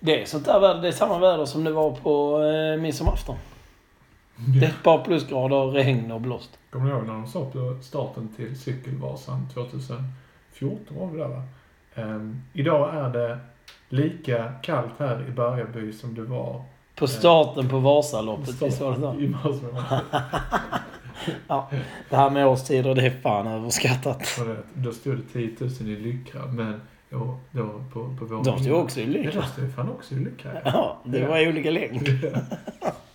Det är sånt där väder. Det är samma väder som det var på eh, midsommarafton. Det är ett par plusgrader, regn och blåst. Kommer du ihåg när de sa på starten till Cykelvasan 2014 var det där va? Ehm, idag är det lika kallt här i Bergaby som det var På starten på Vasaloppet, visst var det så? i. Ja, det här med årstider, det är fan överskattat. Då stod det 10 000 i Lyckra, men då, då på, på vår... De stod också i Ja, lycka. de stod fan också i Lyckra. Ja. Ja, det var olika längd.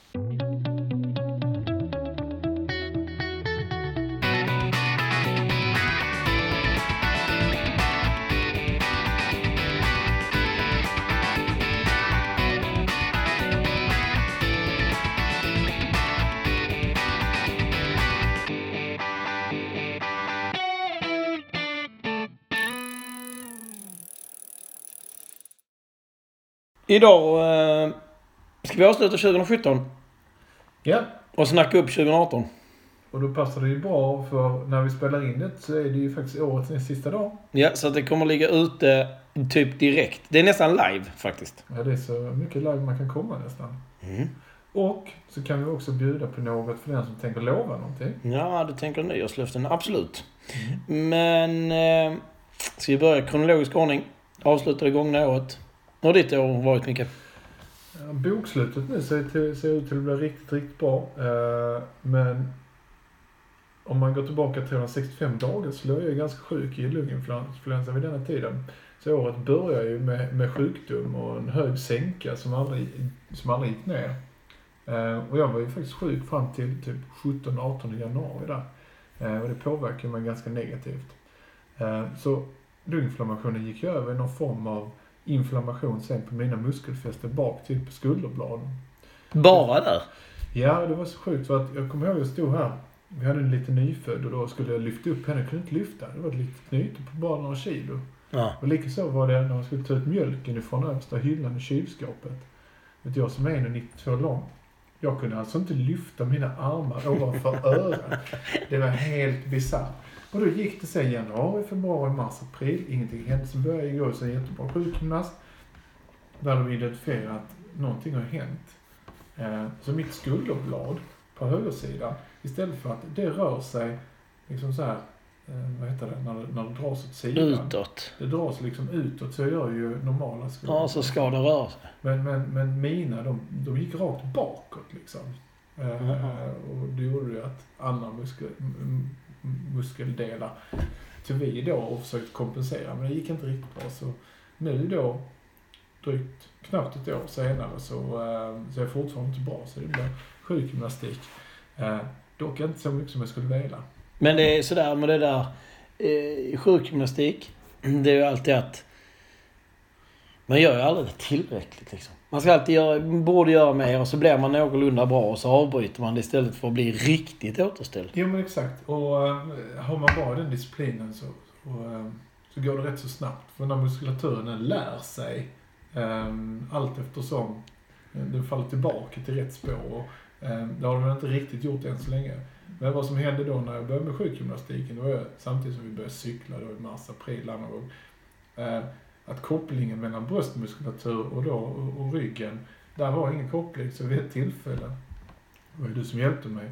Idag eh, ska vi avsluta 2017 ja, och snacka upp 2018. och då passar det ju bra för när vi spelar in det så är det ju faktiskt årets sista dag. Ja, så att det kommer ligga ute typ direkt. Det är nästan live faktiskt. Ja, det är så mycket live man kan komma nästan. Mm. Och så kan vi också bjuda på något för den som tänker lova någonting. Ja, du tänker nyårslöften. Absolut. Men... Eh, ska vi börja i kronologisk ordning? Avsluta det gångna året. Hur har ditt år varit, Micke? Bokslutet nu ser, till, ser ut till att bli riktigt, riktigt bra. Eh, men om man går tillbaka 365 dagar så låg jag ju ganska sjuk i lunginfluensa vid denna tiden. Så året börjar ju med, med sjukdom och en hög sänka som aldrig, som aldrig gick ner. Eh, och jag var ju faktiskt sjuk fram till typ 17-18 januari där. Eh, och det påverkade mig ganska negativt. Så lunginflammationen gick ju över i någon form av inflammation sen på mina muskelfästen bak till på skulderbladen. Bara där? Ja, det var så sjukt för att jag kommer ihåg jag stod här. Vi hade en liten nyfödd och då skulle jag lyfta upp henne. Jag kunde inte lyfta. Det var ett litet knyte på bara några kilo. Ja. Och likaså var det när man skulle ta ut mjölken ifrån översta hyllan i kylskåpet. Vet jag som är 1,92 lång. Jag kunde alltså inte lyfta mina armar ovanför öronen. Det var helt bisarrt. Och då gick det sen januari, februari, mars, april. Ingenting hände. Sen började jag gå hos en jättebra sjukgymnast. Där de identifierade att någonting har hänt. Eh, Så mitt skulderblad på högersidan, istället för att det rör sig liksom så här, eh, vad heter det, när det, när det dras åt sidan. Utåt. Det dras liksom utåt, så gör ju normala skor. Ja, så ska det röra sig. Men, men, men mina, de, de gick rakt bakåt liksom. Jaha. och det gjorde ju att andra muskel, m- m- muskeldelar tog vi då och försökte kompensera, men det gick inte riktigt bra. Så nu då, drygt knappt ett år senare, så, ehm, så är jag fortfarande inte bra. Så det blir sjukgymnastik. Eh, dock inte så mycket som jag skulle vilja. Men det är sådär med det där eh, sjukgymnastik. Det är ju alltid att man gör ju aldrig det tillräckligt liksom. Man ska alltid göra, borde göra mer och så blir man någorlunda bra och så avbryter man det istället för att bli riktigt återställd. Jo men exakt. Och eh, har man bara den disciplinen så, och, eh, så går det rätt så snabbt. För när muskulaturen den lär sig um, allt eftersom den faller tillbaka till rätt spår. Och, um, det har den inte riktigt gjort än så länge. Men vad som hände då när jag började med sjukgymnastiken, det var ju samtidigt som vi började cykla då i mars, april, andra gång. Ehm, att kopplingen mellan bröstmuskulatur och, då, och, och ryggen, där var ingen koppling. Så vid ett tillfälle, det var ju du som hjälpte mig,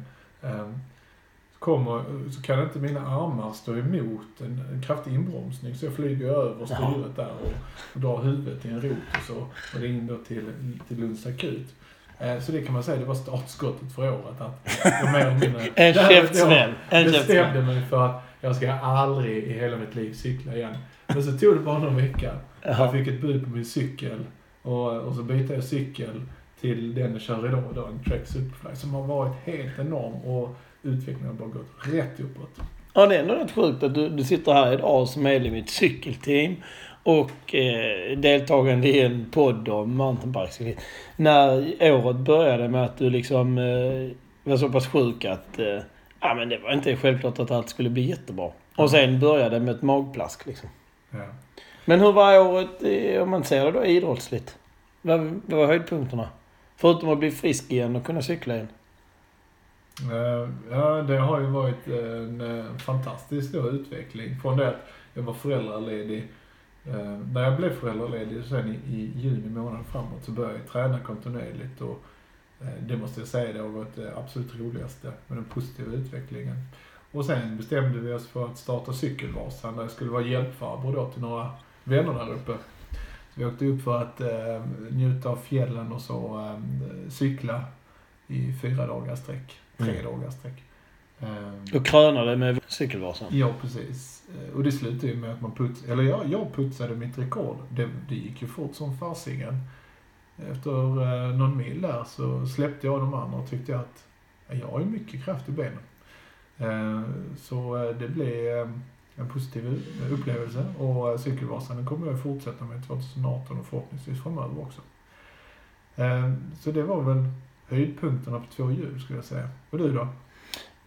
så kommer, så kan inte mina armar stå emot en, en kraftig inbromsning. Så jag flyger över styret där och, och drar huvudet i en rot och så. Och det är in då till, till Lunds akut. Eh, Så det kan man säga, det var startskottet för året. Att jag mer mindre, En käftsmäll. Jag bestämde mig för att jag ska aldrig i hela mitt liv cykla igen. Men så tog det bara någon vecka. Jag Ja. fick ett bud på min cykel och, och så bytte jag cykel till den jag kör idag, då, en Trek Superfly, som har varit helt enorm och utvecklingen har bara gått rätt uppåt. Ja, det är ändå rätt sjukt att du, du sitter här idag som medlem i ett cykelteam och eh, deltagande i en podd om mountainbikes. När året började med att du liksom eh, var så pass sjuk att eh, ja, men det var inte självklart att allt skulle bli jättebra. Och sen började med ett magplask liksom. Ja. Men hur var året, om man ser det då idrottsligt? Vad, vad var höjdpunkterna? Förutom att bli frisk igen och kunna cykla igen. Eh, Ja, det har ju varit en eh, fantastisk då utveckling. Från det att jag var föräldraledig Eh, när jag blev föräldraledig sen i, juni månad framåt så började jag träna kontinuerligt och det måste jag säga, det har varit det absolut roligaste med den positiva utvecklingen. Och sen bestämde vi oss för att starta Cykelvasan där jag skulle vara hjälpfarbror då till några vänner där uppe. Så vi åkte upp för att eh, njuta av fjällen och så eh, cykla i fyra dagars sträck, tre Mm. dagars sträck. Eh, Och krönade med Cykelvasan. Ja, precis. Eh, Och det slutade ju med att man puts, eller jag, jag putsade mitt rekord. Det, det gick ju fort som farsingen. Efter eh, någon mil där så släppte jag de andra och tyckte att ja, jag har ju mycket kraft i benen. Eh, så eh, det blev eh, en positiv upplevelse och Cykelvasan kommer jag fortsätta med 2018 och förhoppningsvis framöver också. Så det var väl höjdpunkterna på två hjul skulle jag säga. Och du då?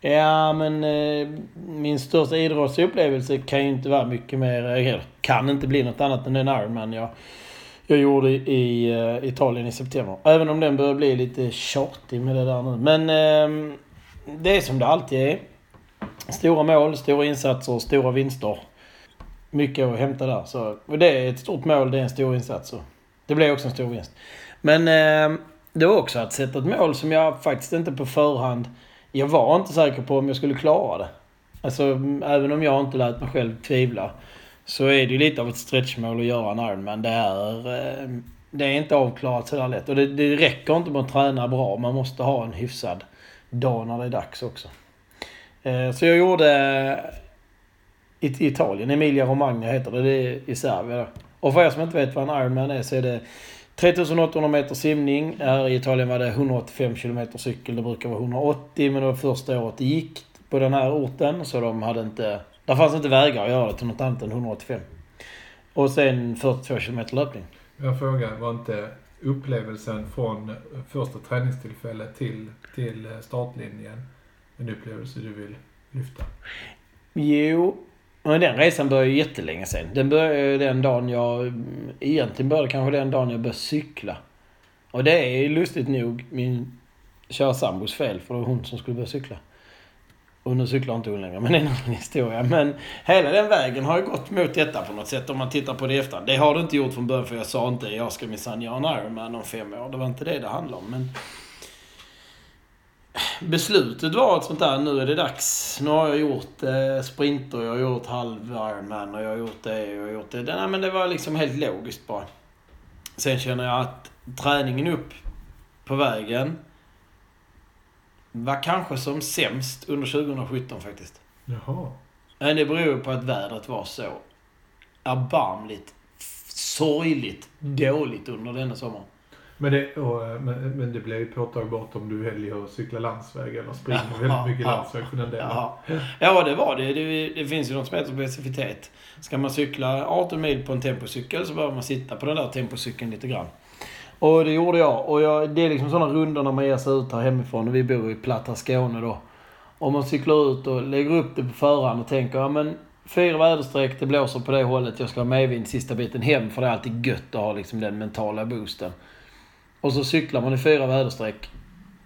Ja, men eh, min största idrottsupplevelse kan ju inte vara mycket mer... Eller kan inte bli något annat än den Ironman jag, jag gjorde i eh, Italien i september. Även om den börjar bli lite tjatig med det där nu. Men eh, det är som det alltid är. Stora mål, stora insatser, stora vinster. Mycket att hämta där. Så, och det är ett stort mål, det är en stor insats. Så. Det blir också en stor vinst. Men eh, det var också att sätta ett mål som jag faktiskt inte på förhand jag var inte säker på om jag skulle klara det. Alltså, även om jag inte lät mig själv tvivla. Så är det ju lite av ett stretchmål att göra en Ironman. Det är, eh, det är inte avklarat sådär lätt. Och det, det räcker inte med att träna bra. Man måste ha en hyfsad dag när det är dags också. Eh, så jag gjorde eh, i Italien, Emilia Romagna heter det. Det är i Serbien. Och för er som inte vet vad en Ironman är så är det 3800 meter simning. Här i Italien var det 185 kilometer cykel. Det brukar vara 180 men det var första året det gick på den här orten. Så de hade inte... Där fanns inte vägar att göra det till något annat än 185. Och sen 42 kilometer löpning. Jag frågar, var inte upplevelsen från första träningstillfället till, till startlinjen en upplevelse du vill lyfta? Jo, men den resan började ju jättelänge sen. Den började ju den dagen jag... Egentligen började kanske den dagen jag började cykla. Och det är ju lustigt nog min kära sambos fel, för det var hon som skulle börja cykla. Och nu cyklar inte hon längre, men det är en annan historia. Men hela den vägen har ju gått mot detta på något sätt om man tittar på det efter. Det har det inte gjort från början för jag sa inte jag ska minsann göra en Ironman om fem år. Det var inte det det handlade om. Men beslutet var ett sånt där, nu är det dags. Nu har jag gjort eh, sprinter, jag har gjort halv Ironman och jag har gjort det och jag har gjort det. Nej, men det var liksom helt logiskt bara. Sen känner jag att träningen upp på vägen var kanske som sämst under 2017 faktiskt. Jaha. Men det beror på att vädret var så erbarmligt, sorgligt dåligt under denna sommar. Men det, och, men, men det blir ju påtagbart om du väljer att cykla landsväg eller springer Ja, väldigt mycket ja, landsväg för den delen. Jaha. Ja, det var det. det. Det finns ju något som heter specificitet. Ska man cykla 18 mil på en tempocykel så behöver man sitta på den där tempocykeln lite grann. Och det gjorde jag. Och jag, det är liksom sådana rundor när man ger sig ut här hemifrån. Och vi bor i platta Skåne då. Om man cyklar ut och lägger upp det på förhand och tänker ja men fyra väderstreck, det blåser på det hållet. Jag ska ha medvind sista biten hem för det är alltid gött att ha liksom den mentala boosten. Och så cyklar man i fyra väderstreck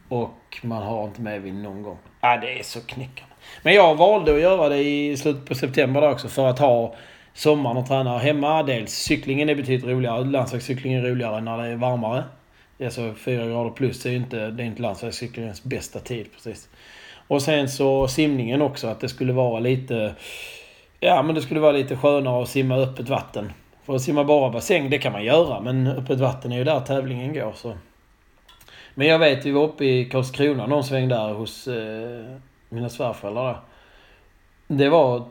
och man har inte medvind någon gång. Ja, det är så knäckande. Men jag valde att göra det i slutet på september också för att ha sommaren och träna hemma. Dels cyklingen är betydligt roligare. Landsvägscykling är roligare när det är varmare. Alltså 4 grader plus är ju inte, det är inte landsvägscyklingens bästa tid precis. Och sen så simningen också, att det skulle vara lite... Ja, men det skulle vara lite skönare att simma öppet vatten. För att simma bara bassäng, det kan man göra, men öppet vatten är ju där tävlingen går. Så. Men jag vet, vi var uppe i Karlskrona någon sväng där hos eh, mina svärföräldrar där. Det var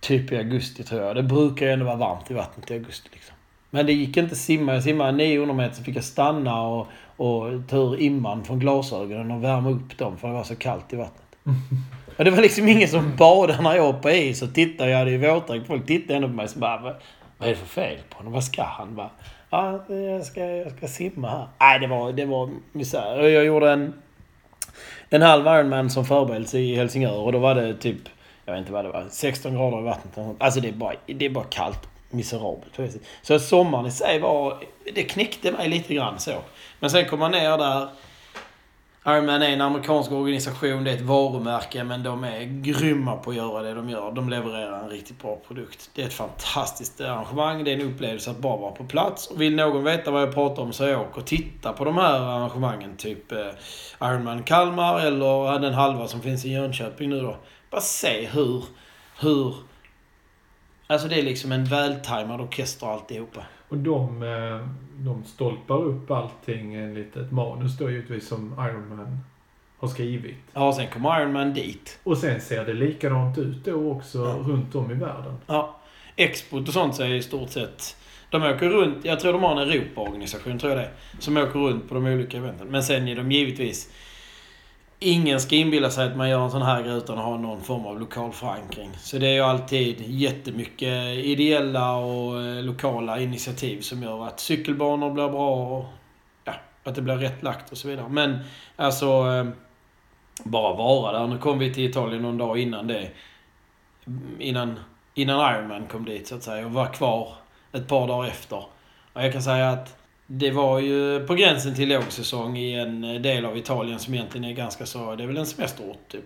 typ i augusti tror jag. Det brukar ju ändå vara varmt i vattnet i augusti liksom. Men det gick inte att simma. Jag simmade 900 meter så fick jag stanna och, och ta ur imman från glasögonen och värma upp dem för det var så kallt i vattnet. Och det var liksom ingen som badade när jag på is och tittade. Jag hade ju våtdräkt. Folk tittade ändå på mig så bara, vad, är det för fel på honom? Vad ska han? Bara, ja, jag ska, jag ska simma här. Nej, det var, det var misär. Jag gjorde en, en halv Ironman som förberedelse i Helsingör och då var det typ, jag vet inte vad det var, 16 grader i vattnet. Alltså det är bara, det är bara kallt. Miserabelt. Så sommaren i sig var, det knäckte mig lite grann så. Men sen kom man ner där Ironman är en amerikansk organisation, det är ett varumärke, men de är grymma på att göra det de gör. De levererar en riktigt bra produkt. Det är ett fantastiskt arrangemang, det är en upplevelse att bara vara på plats. Och vill någon veta vad jag pratar om så åk och titta på de här arrangemangen. Typ eh, Iron Ironman Kalmar eller den halva som finns i Jönköping nu då. Bara se hur, hur... Alltså det är liksom en vältajmad orkester alltihopa. Och de, eh, de stolpar upp allting enligt ett manus då givetvis som Ironman har skrivit. Ja, sen kommer Ironman dit. Och sen ser det likadant ut då också ja. runt om i världen. Ja. Expot och sånt så är i stort sett... De åker runt, jag tror de har en Europaorganisation, tror jag det Som åker runt på de olika eventen. Men sen är de givetvis Ingen ska inbilla sig att man gör en sån här grej utan att ha någon form av lokal förankring. Så det är ju alltid jättemycket ideella och eh, lokala initiativ som gör att cykelbanor blir bra och ja, att det blir rätt lagt och så vidare. Men alltså, eh, bara vara där. Nu kom vi till Italien någon dag innan det. Innan, innan Ironman kom dit så att säga och var kvar ett par dagar efter. Och jag kan säga att det var ju på gränsen till lågsäsong i en eh, del av Italien som egentligen är ganska så... Det är väl en semesterort, typ.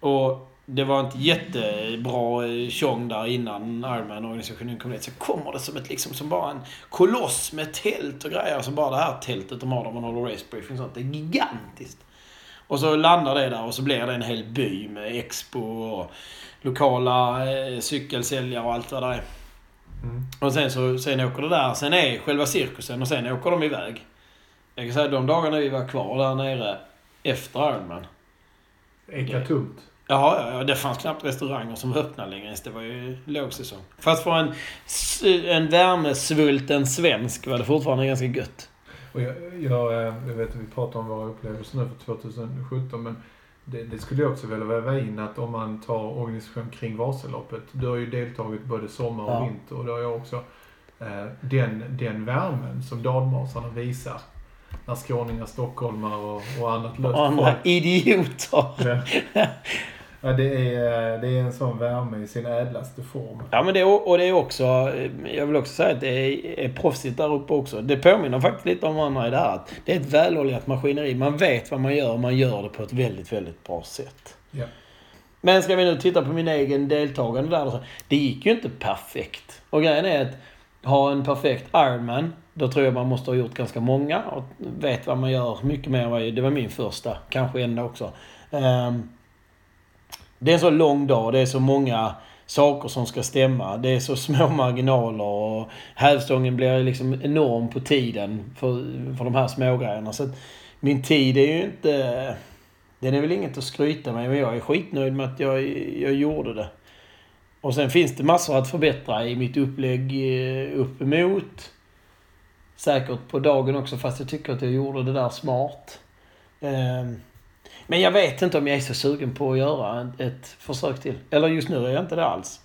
Och det var inte jättebra eh, tjong där innan Ironman-organisationen kom dit. Så kommer det som ett liksom som bara en koloss med tält och grejer. Alltså bara det här tältet de har där man håller racebriefing och sånt. Det är gigantiskt. Och så landar det där och så blir det en hel by med expo och lokala eh, cykelsäljare och allt vad det är. Mm. Och sen så sen åker det där. Sen är själva cirkusen och sen åker de iväg. Jag kan säga de dagarna vi var kvar där nere efter Ironman. Eka tomt. Ja, ja, det fanns knappt restauranger som öppnade längre ens. Det var ju lågsäsong. Fast för en, en värmesvulten svensk var det fortfarande ganska gött. Och jag, jag, eh, jag vet att vi pratar om våra upplevelser nu för 2017 men det, det, skulle jag också vilja väva in att om man tar organisation kring Vasaloppet. Du har ju deltagit både sommar och ja. vinter och då har jag också eh, den, den värmen som dalmasarna visar. När skåningar, stockholmare och, och annat löst Och andra idioter. Ja. Ja, det är, det är en sån värme i sin ädlaste form. Ja, men det är, och det är också... Jag vill också säga att det är, är proffsigt där uppe också. Det påminner faktiskt lite om andra i det här. Att det är ett väloljat maskineri. Man vet vad man gör och man gör det på ett väldigt, väldigt bra sätt. Ja. Men ska vi nu titta på min egen deltagande där. Det gick ju inte perfekt. Och grejen är att ha en perfekt Ironman, då tror jag man måste ha gjort ganska många och vet vad man gör mycket mer Det var min första, kanske enda också. Um, det är en så lång dag, det är så många saker som ska stämma. Det är så små marginaler och hävstången blir liksom enorm på tiden för, för de här smågrejerna. Så min tid är ju inte... Den är väl inget att skryta med, men jag är skitnöjd med att jag, jag gjorde det. Och sen finns det massor att förbättra i mitt upplägg eh, uppemot. Säkert på dagen också, fast jag tycker att jag gjorde det där smart. Ehm, men jag vet inte om jag är så sugen på att göra ett försök till. Eller just nu är jag inte det alls.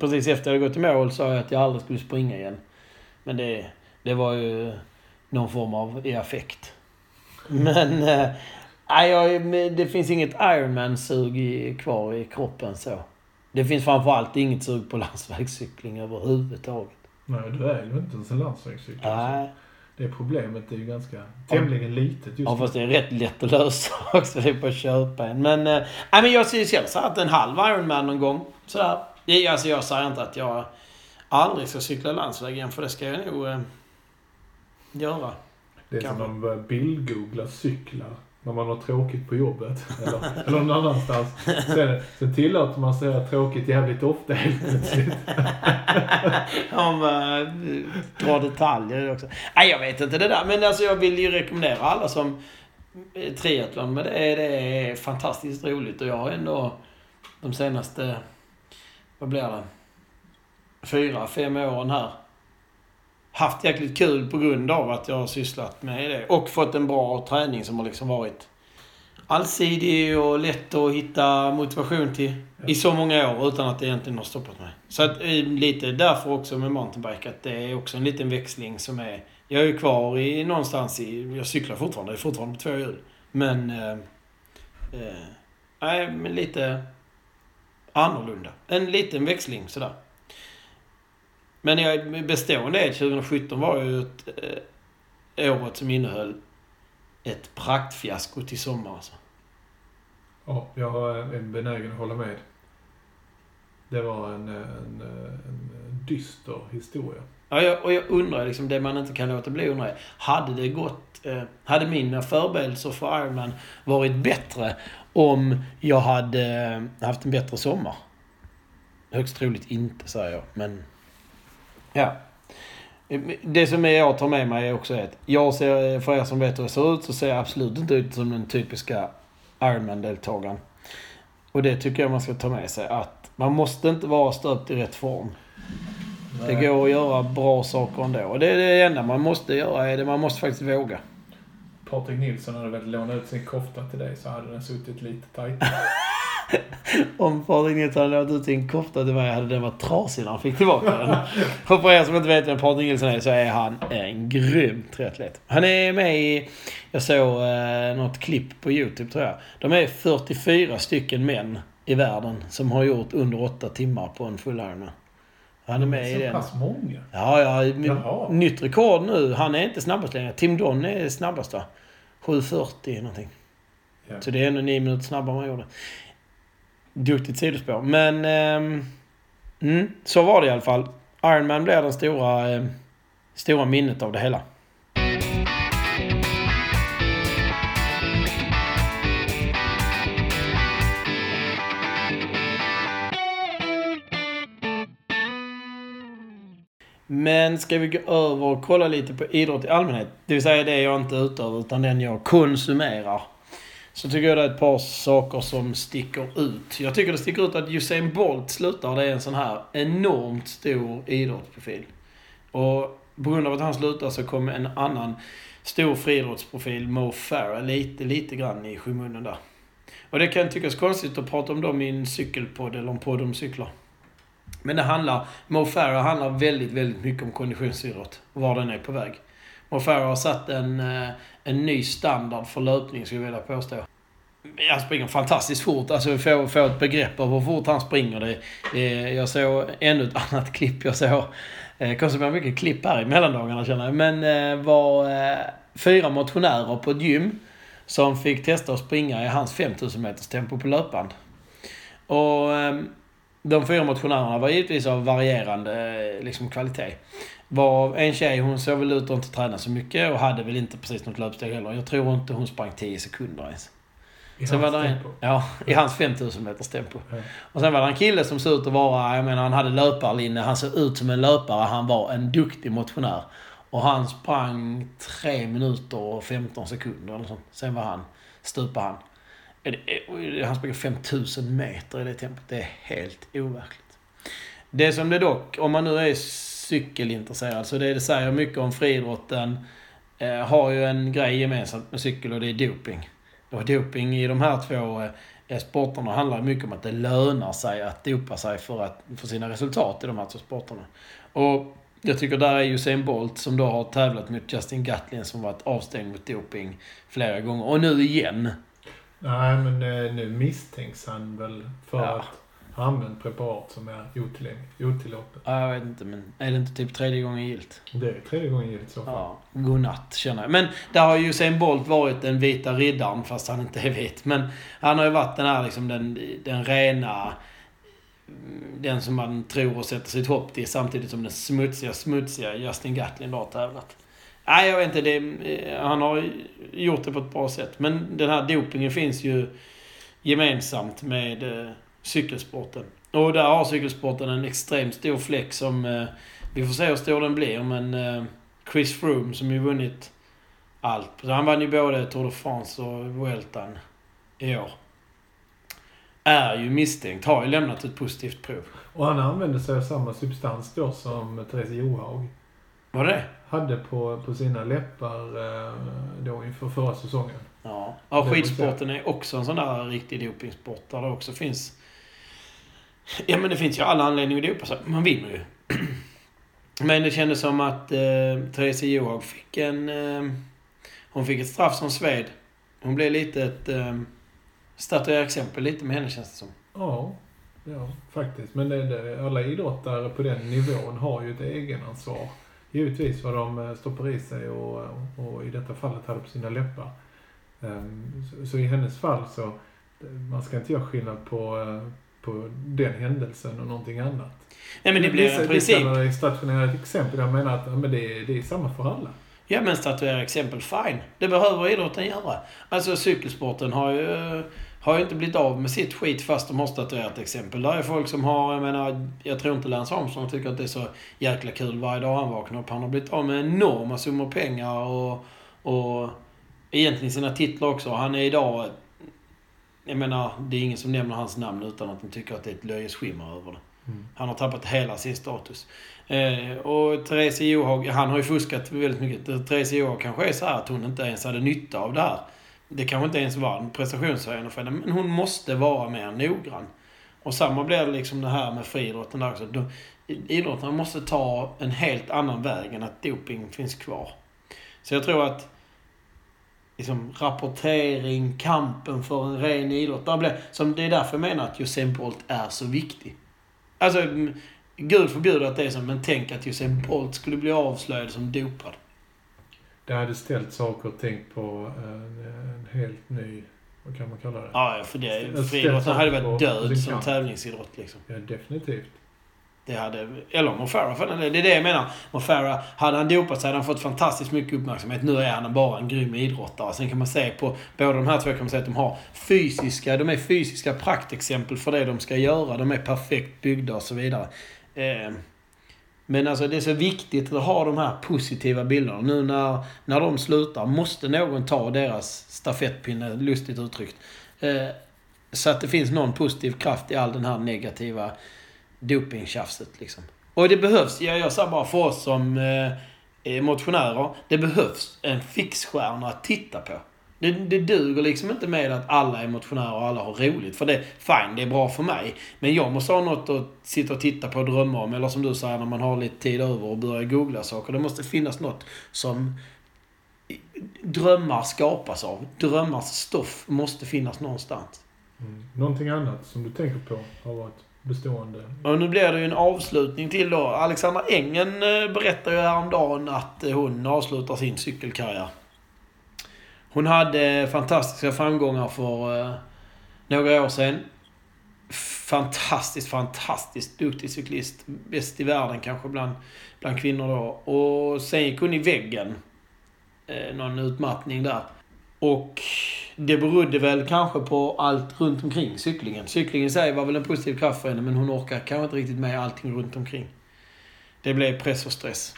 Precis efter jag gått i mål sa jag att jag aldrig skulle springa igen. Men det, det var ju någon form av i affekt. Men... Äh, jag, det finns inget Ironman-sug kvar i kroppen så. Det finns framförallt inget sug på landsvägscykling överhuvudtaget. Nej, du är ju inte ens en landsvägscyklare. Nej det problemet är ju ganska tämligen litet just Ja, fast det är rätt lätt att lösa också. Det är bara att köpa en. Men, äh, men jag ser själv så att en halv Ironman någon gång. Sådär. Alltså jag säger inte att jag aldrig ska cykla landsväg igen, för det ska jag nog äh, göra. Det är Kanske. som att bildgoogla cyklar när man har tråkigt på jobbet. Eller, eller någon annanstans. Sen, sen tillåter man sig att tråkigt jävligt ofta helt plötsligt. Om uh, eh, dra detaljer också. Nej, jag vet inte det där. Men alltså jag vill ju rekommendera alla som triathlon. Men det är, det är fantastiskt roligt och jag har ändå de senaste, vad blir det? Fyra, fem åren här haft jäkligt kul på grund av att jag har sysslat med det. Och fått en bra träning som har liksom varit allsidig och lätt att hitta motivation till i så många år utan att det egentligen har stoppat mig. Så att, eh, lite därför också med mountainbike att det är också en liten växling som är... Jag är ju kvar i någonstans i... Jag cyklar fortfarande. Jag är fortfarande på två hjul. Men... Eh, eh, nej, men lite annorlunda. En liten växling sådär. Men jag, bestående är 2017 var ju ett, eh, året som innehöll ett praktfiasko till sommar alltså. Ja, jag är benägen att hålla med. Det var en, en, en dyster historia. Ja, jag, och jag undrar liksom, det man inte kan låta bli undrar är, hade det gått, eh, hade mina förberedelser för Ironman varit bättre om jag hade haft en bättre sommar? Högst troligt inte, säger jag, men... Ja. Det som jag tar med mig är också att jag ser, för er som vet hur jag ser ut, så ser jag absolut inte ut som den typiska Ironman-deltagaren. Och det tycker jag man ska ta med sig, att man måste inte vara stöpt i rätt form. Det går att göra bra saker ändå. Och det är det enda man måste göra, är det man måste faktiskt våga. Patrik Nilsson hade väl lånat ut sin kofta till dig så hade den suttit lite tajtare. Om Patrik Nilsson hade låtit ut sin kofta till mig hade den varit trasig när han fick tillbaka den. Och för er som inte vet vem Patrik Nilsson är så är han en grym triatlet. Han är med i, jag såg eh, något klipp på YouTube tror jag. De är 44 stycken män i världen som har gjort under 8 timmar på en full Ironman. Han är med i Så den. pass många? Ja, ja. Jaha. Nytt rekord nu. Han är inte snabbast längre. Tim Don är snabbast va? 7.40 någonting. Ja. Så det är ändå nio minuter snabbare än man gjorde. Duktigt sidospår. Men... Eh, mm, så var det i alla fall. Ironman blev den stora, eh, stora minnet av det hela. Men ska vi gå över och kolla lite på idrott i allmänhet? Det vill säga det jag inte utövar utan den jag konsumerar. Så tycker jag det är ett par saker som sticker ut. Jag tycker det sticker ut att Usain Bolt slutar. Det är en sån här enormt stor idrottsprofil. Och på grund av att han slutar så kommer en annan stor friidrottsprofil, Mo Farah, lite, lite grann i skymundan där. Och det kan tyckas konstigt att prata om dem i en cykelpodd eller en podd om cyklar. Men det handlar, Mo Farah handlar väldigt, väldigt mycket om konditionsidrott. Var den är på väg. Mo Farah har satt en, eh, en ny standard för löpning, skulle jag vilja påstå. Han springer fantastiskt fort. Alltså få, få ett begrepp av hur fort han springer. Det, eh, jag såg ännu ett annat klipp. Jag såg, eh, konsumerar mycket klipp här i mellandagarna känner jag. Men eh, var eh, fyra motionärer på ett gym som fick testa att springa i hans 5000 meters tempo på löpband. Och eh, de fyra motionärerna var givetvis av varierande eh, liksom, kvalitet. Var en tjej, hon såg väl ut att inte träna så mycket och hade väl inte precis något löpsteg heller. Jag tror inte hon sprang 10 sekunder ens. I Sen hans var det en, tempo. ja, i hans 5000 meters tempo. Ja. Och sen var det en kille som såg ut att vara, jag menar han hade löparlinne, han såg ut som en löpare, han var en duktig motionär. Och han sprang 3 minuter och 15 sekunder eller sånt. Sen var han, stupade han. Han sprang 5000 meter i det tempot. Det är helt overkligt. Det som det dock, om man nu är cykelintresserad, så det det säger mycket om friidrotten, eh, har ju en grej gemensamt med cykel och det är doping. Och doping i de här två eh, sporterna handlar mycket om att det lönar sig att dopa sig för, att, för sina resultat i de här två sporterna. Och jag tycker där är Usain Bolt som då har tävlat mot Justin Gatlin som varit avstängd mot doping flera gånger. Och nu igen. Nej, men eh, nu misstänks han väl för Ja. att använt preparat som är otillåtet. Ja, Jag vet inte, men är det inte typ tredje gången gilt? Det är tredje gången gillt i så fall. Ja, godnatt känner jag. Men där har ju Usain Bolt varit den vita riddaren, fast han inte är vit. Men han har ju varit den här liksom den, den rena... Den som man tror och sätter sitt hopp till samtidigt som den smutsiga, smutsiga Justin Gatlin då har tävlat. Nej, jag vet inte. Det, eh, han har gjort det på ett bra sätt. Men den här dopingen finns ju gemensamt med eh, cykelsporten. Och där har cykelsporten en extremt stor fläck som... Eh, vi får se hur stor den blir, men... Eh, Chris Froome som ju vunnit allt. Han vann ju både Tour de France och Vueltan i år. Är ju misstänkt, har ju lämnat ett positivt prov. Och han använde sig av samma substans då som Therese Johaug Var det hade på, på sina läppar eh, då inför förra säsongen. Ja. ja skidsporten är också en sån där riktig dopingsport där det också finns... Ja men det finns ju alla anledningar att dopa sig. Man vinner ju. Men det kändes som att eh, Therese Johaug fick en... Eh, hon fick ett straff som sved. Hon blev lite ett... Eh, statuerar exempel lite med henne känns det som. Ja, ja faktiskt. Men det, det, alla idrottare på den nivån har ju ett egenansvar. Givetvis vad de eh, stoppar i sig och, eh, och i detta fallet hade på sina läppar. Ehm, så, så i hennes fall så, man ska inte göra skillnad på, eh, på den händelsen och någonting annat. Nej men det blir en princip. Vissa är stationära exempel. Jag menar att men det, är, det är samma för alla. Ja men statuera exempel, fine. Det behöver idrotten göra. Alltså cykelsporten har ju, har ju inte blivit av med sitt skit fast de har statuerat exempel. Där är folk som har, jag menar, jag tror inte Lance Armstrong tycker att det är så jäkla kul varje dag han vaknar upp. Han har blivit av med enorma summor pengar och, och egentligen sina titlar också. Han är idag, jag menar, det är ingen som nämner hans namn utan att de tycker att det är ett löjets skimmer över det. Han har tappat hela sin status. Eh, och Therese Johaug, han har ju fuskat väldigt mycket. Therese Johaug kanske är så här att hon inte ens hade nytta av det här. Det kanske inte ens var en prestationshöjande för henne, men hon måste vara mer noggrann. Och samma blir det liksom det här med friidrotten där också. Idrottarna måste ta en helt annan väg än att doping finns kvar. Så jag tror att liksom, rapportering, kampen för en ren idrott. Där som det är därför jag menar att Usain Bolt är så viktig. Alltså, gud förbjude att det är så, men tänk att Usain Bolt skulle bli avslöjad som dopad. Det hade ställt saker och tänkt på en, en helt ny, vad kan man kalla det? Ja, för det, friidrotten hade varit död som kamp. tävlingsidrott liksom. Ja, definitivt. Det hade, eller Mo Farah för. Det är det jag menar. Mo Farah, hade han dopat sig hade han fått fantastiskt mycket uppmärksamhet. Nu är han bara en grym idrottare. Sen kan man se på båda de här två kan man säga att de har fysiska, de är fysiska praktexempel för det de ska göra. De är perfekt byggda och så vidare. Eh, men alltså det är så viktigt att ha de här positiva bilderna. Nu när, när de slutar måste någon ta deras stafettpinne, lustigt uttryckt. Eh, så att det finns någon positiv kraft i all den här negativa dopingtjafset liksom. Och det behövs, jag, jag säger bara för oss som eh, är motionärer, det behövs en fixstjärna att titta på. Det, det duger liksom inte med att alla är motionärer och alla har roligt. För det, fine, det är bra för mig. Men jag måste ha något att sitta och titta på och drömma om. Eller som du säger, när man har lite tid över och börjar googla saker. Det måste finnas något som drömmar skapas av. Drömmars stoff måste finnas någonstans. Mm. Någonting annat som du tänker på har varit bestående? Och nu blir det ju en avslutning till då. Alexandra Engen eh, berättade ju häromdagen att eh, hon avslutar sin cykelkarriär. Hon hade fantastiska framgångar för eh, några år sedan. Fantastiskt, fantastiskt duktig cyklist. Bäst i världen kanske bland, bland kvinnor då. Och sen gick hon i väggen. Eh, någon utmattning där. Och det berodde väl kanske på allt runt omkring cyklingen. Cyklingen i sig var väl en positiv kraft för henne, men hon orkar kanske inte riktigt med allting runt omkring. Det blev press och stress.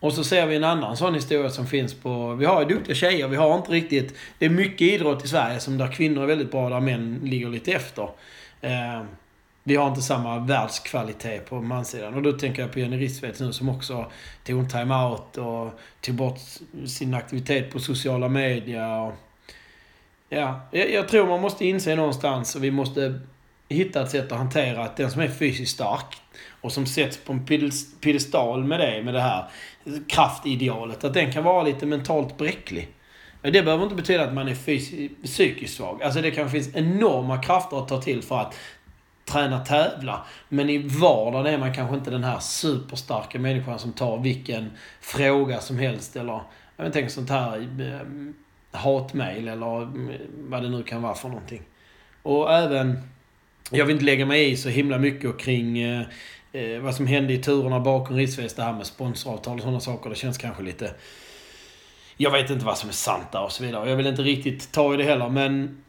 Och så ser vi en annan sån historia som finns på... Vi har ju duktiga tjejer, vi har inte riktigt... Det är mycket idrott i Sverige som där kvinnor är väldigt bra, där män ligger lite efter. Eh, vi har inte samma världskvalitet på mansidan. Och då tänker jag på Jenny Rissveds nu som också tog en time-out och tog bort sin aktivitet på sociala medier. Och, ja, jag, jag tror man måste inse någonstans och vi måste hitta ett sätt att hantera att den som är fysiskt stark och som sätts på en piedestal med det, med det här kraftidealet, att den kan vara lite mentalt bräcklig. Men det behöver inte betyda att man är psykiskt svag. Alltså det kan finnas enorma krafter att ta till för att träna tävla. Men i vardagen är man kanske inte den här superstarka människan som tar vilken fråga som helst eller jag vet, sånt här eh, hatmejl eller vad det nu kan vara för någonting. Och även, jag vill inte lägga mig i så himla mycket kring eh, eh, vad som hände i turerna bakom Rissveds, det här med sponsoravtal och sådana saker. Det känns kanske lite... Jag vet inte vad som är sant där och så vidare. Jag vill inte riktigt ta i det heller, men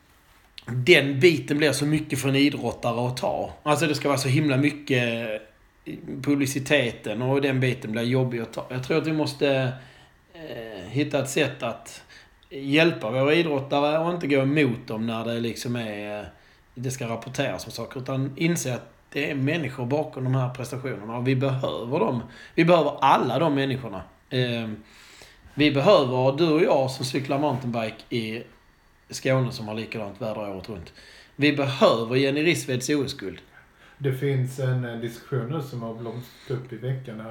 den biten blir så mycket för en idrottare att ta. Alltså det ska vara så himla mycket eh, publiciteten och den biten blir jobbig att ta. Jag tror att vi måste eh, hitta ett sätt att hjälpa våra idrottare och inte gå emot dem när det liksom är... Eh, det ska rapporteras om saker. Utan inse att det är människor bakom de här prestationerna och vi behöver dem. Vi behöver alla de människorna. Ehm, vi behöver du och jag som cyklar mountainbike i Skåne som har likadant väder året runt. Vi behöver Jenny Rissveds OS-guld. Det finns en, diskussion nu som har blomstrat upp i veckan.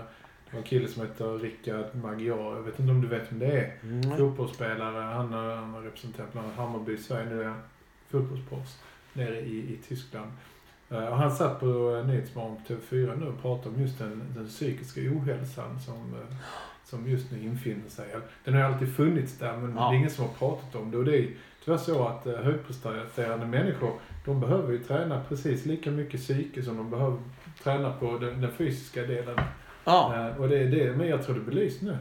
En kille som heter Rickard Magyar. Jag vet inte om du vet vem det är? Mm. Fotbollsspelare. Han har, han har representerat bland annat Hammarby i Sverige. Nu är han fotbollsproffs nere i, i Tyskland. Eh, och han satt på uh, Nyhetsmorgon på TV4 nu och pratade om just den, den psykiska ohälsan som, uh, som just nu infinner sig. Den har alltid funnits där men Ja. det är ingen som har pratat om det. Och det är tyvärr så att eh, högpresterande människor, de behöver ju träna precis lika mycket psyke som de behöver träna på den, den fysiska delen. Ja. Eh, och det är det, men jag tror det belyst nu.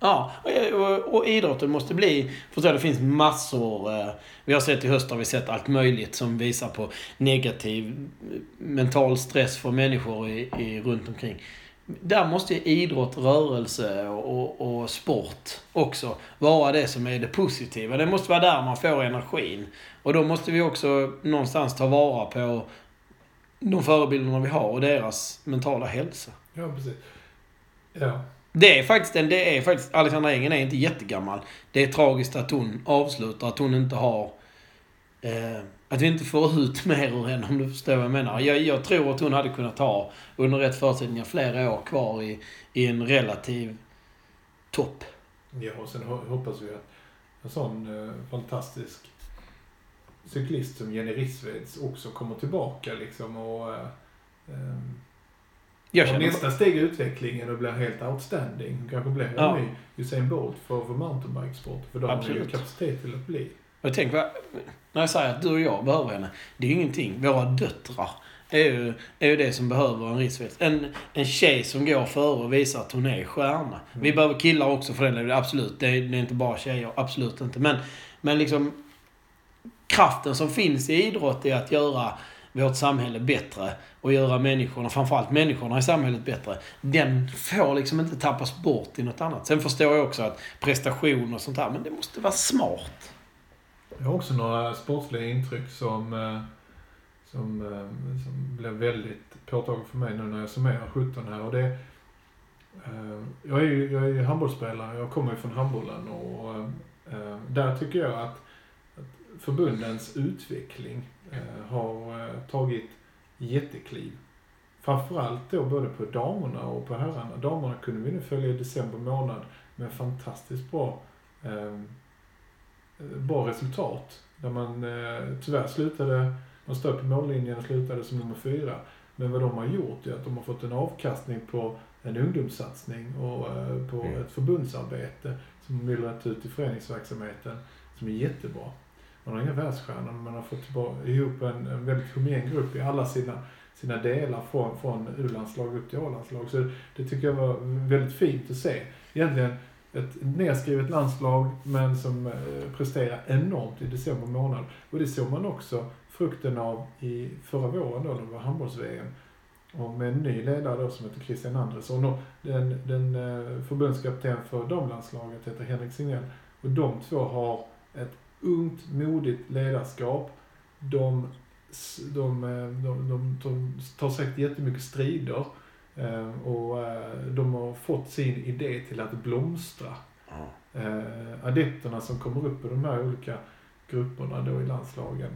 Ja, och, och, och idrotten måste bli... Förstår det finns massor... Eh, vi har sett i höst har vi sett allt möjligt som visar på negativ eh, mental stress för människor i, i, runt omkring. Där måste ju idrott, rörelse och, och, och sport också vara det som är det positiva. Det måste vara där man får energin. Och då måste vi också någonstans ta vara på de förebilderna vi har och deras mentala hälsa. Ja, precis. Ja, Det är faktiskt, en, det är faktiskt, Alexandra Engen är inte jättegammal. Det är tragiskt att hon avslutar, att hon inte har... Eh, att vi inte får ut mer ur henne om du förstår vad jag menar. Jag, jag tror att hon hade kunnat ha, under rätt förutsättningar, flera år kvar i, i en relativ topp. Ja, och sen ho- hoppas vi att en sån eh, fantastisk cyklist som Jenny Rissveds också kommer tillbaka liksom och eh, ehm, Jag känner, nästa steg i utvecklingen och blir helt outstanding. Kanske blir Ja. en ny Usain Bolt för, för mountainbikesport. För då har ju kapacitet till att bli. jag tänker, vad- när jag säger att du och jag behöver henne. Det är ju ingenting. Våra döttrar är ju, är ju det som behöver en Rissveds. En, en tjej som går före och visar att hon är stjärna. Vi behöver killar också för den delen, absolut. Det är, det är inte bara tjejer, absolut inte. Men, men liksom kraften som finns i idrott är att göra vårt samhälle bättre och göra människorna, framförallt människorna i samhället bättre. Den får liksom inte tappas bort i något annat. Sen förstår jag också att prestation och sånt här, men det måste vara smart. Jag har också några sportsliga intryck som, eh, som, eh, som blev väldigt påtagliga för mig nu när jag summerar 17 här. Och det, eh, jag är ju jag är handbollsspelare, jag kommer ju från handbollen och där tycker jag att förbundens utveckling eh, har eh, tagit jättekliv. Framförallt då både på damerna och på herrarna. Damerna kunde vi nu följa i december månad med fantastiskt bra eh, bra resultat. Där man eh, tyvärr slutade, de stöp på mållinjen och slutade som nummer fyra. Men vad de har gjort är att de har fått en avkastning på en ungdomssatsning och eh, på Mm. ett förbundsarbete som myllrat ut i föreningsverksamheten som är jättebra. Man har inga världsstjärnor men man har fått ihop en, en väldigt homogen grupp i alla sina, sina delar från, från U-landslag upp till A-landslag. Så det tycker jag var väldigt fint att se. Egentligen ett nedskrivet landslag men som eh, presterar enormt i december månad. Och det såg man också frukten av i förra våren då, när det var handbolls-VM. Och med en ny ledare då som heter Christian Andersson. Och den, den eh, förbundskapten för damlandslaget heter Henrik Signell. Och de två har ett ungt, modigt ledarskap. De, de, eh, de, de, de tar säkert jättemycket strider. Eh, och eh, de har fått sin idé till att blomstra. Eh, adepterna som kommer upp i de här olika grupperna då i landslagen.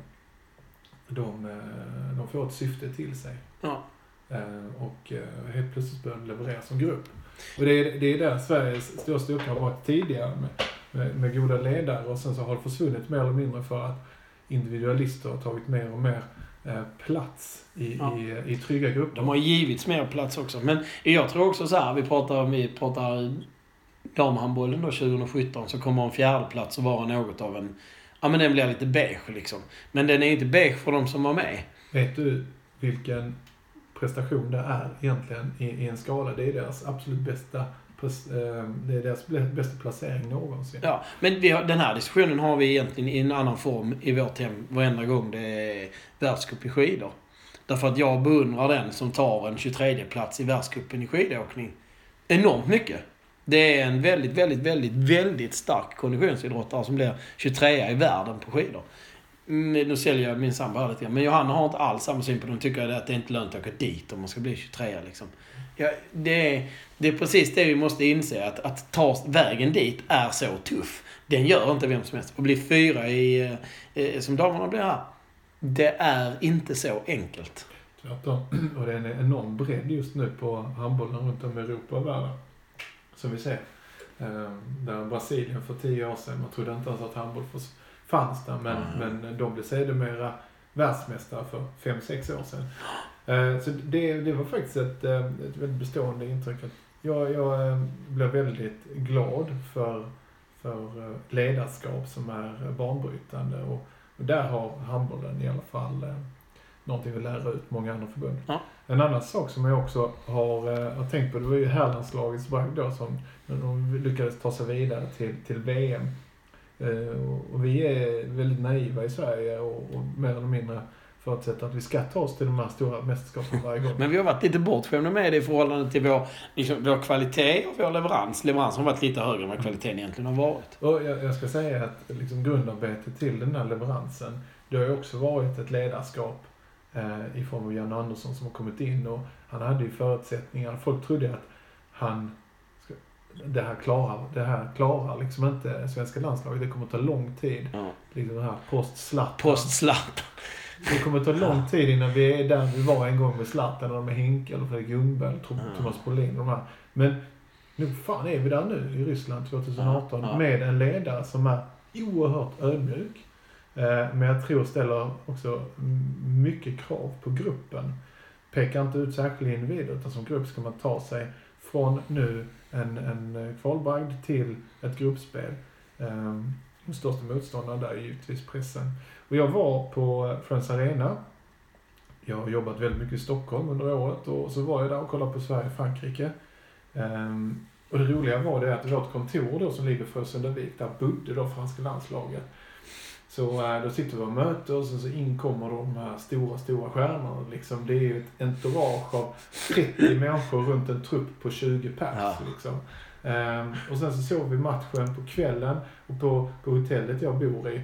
De, de får ett syfte till sig. Eh, och helt plötsligt börjar de leverera som grupp. Och det är, det är där Sveriges stora styrka har varit tidigare med, med, med goda ledare och sen så har det försvunnit mer eller mindre för att individualister har tagit mer och mer eh, plats i, Ja. i, i trygga grupper. De har givits mer plats också. Men jag tror också så här, vi pratar, vi pratar damhandbollen då 2017, så kommer en fjärde plats att vara något av en... Ja men den blir lite beige liksom. Men den är inte beige för de som var med. Vet du vilken prestation det är egentligen i, i en skala? Det är deras absolut bästa, Eh, det är deras bästa placering någonsin. Ja, men vi har, den här diskussionen har vi egentligen i en annan form i vårt hem varenda gång det är världscup i skidor. Därför att jag beundrar den som tar en 23 plats i världscupen i skidåkning enormt mycket. Det är en väldigt, väldigt, väldigt, väldigt stark konditionsidrottare som blir 23 i världen på skidor. Mm, Nu säljer jag min sambo här lite grann. Men Johanna har inte alls samma syn på det. Hon tycker att det är inte lönt att åka dit om man ska bli 23 liksom. Ja, det, är, det är precis det vi måste inse. Att, att ta vägen dit är så tuff. Den gör inte vem som helst. Att bli fyra i, eh, eh som damerna blir här. Det är inte så enkelt. Tvärtom. Och det är en enorm bredd just nu på handbollen runt om i Europa och världen. Som vi ser. Eh, Där Brasilien för tio år sedan, man trodde inte ens att handboll för fanns där, men, Mm. men de blev sedermera världsmästare för fem sex år sedan. Eh, Så det, det var faktiskt ett, eh, ett väldigt bestående intryck jag, jag eh, blev väldigt glad för, för ledarskap som är banbrytande. Och, och där har handbollen i alla fall någonting att lära ut många andra förbund. Ja. En annan sak som jag också har, har tänkt på, det var ju herrlandslagets bragd då som när de lyckades ta sig vidare till, till VM. Eh, och, vi är väldigt naiva i Sverige och, och mer eller mindre förutsätter att vi ska ta oss till de här stora mästerskapen varje gång. Men vi har varit lite bortskämda med det i förhållande till vår, liksom, vår kvalitet och vår leverans. Leveransen har varit lite högre än vad kvaliteten egentligen har varit. Och jag, jag ska säga att liksom grundarbetet till den här leveransen, det har ju också varit ett ledarskap eh, i form av Jan Andersson som har kommit in och han hade ju förutsättningar. Folk trodde att han det här klarar, det här klarar liksom inte svenska landslaget. Det kommer ta lång tid. Ja. Liksom det här post-Zlatan. Post-slapp. Det kommer ta lång tid innan vi är där vi var en gång med Zlatan eller med Henke eller Fredrik Ljungberg eller. Thomas Brolin och de här. Men nu fan är vi där nu i Ryssland 2018 Ja, ja. med en ledare som är oerhört ödmjuk. Eh, Men jag tror ställer också mycket krav på gruppen. Pekar inte ut särskilda individer utan som grupp ska man ta sig från nu en, en eh, kvalbragd till ett gruppspel. Ehm, um, den största motståndaren där är givetvis pressen. Och jag var på eh, Friends Arena. Jag har jobbat väldigt mycket i Stockholm under året och så var jag där och kollade på Sverige-Frankrike. Ehm, och det roliga var det att vårt kontor då som ligger för Sundavik, där bodde då franska landslaget. Så eh, då sitter vi och möter och så inkommer de här stora, stora stjärnorna. Liksom, det är ju ett entourage av 30 människor runt en trupp på 20 pers. Ja. Liksom. Ehm, och sen så såg vi matchen på kvällen och på, på hotellet jag bor i,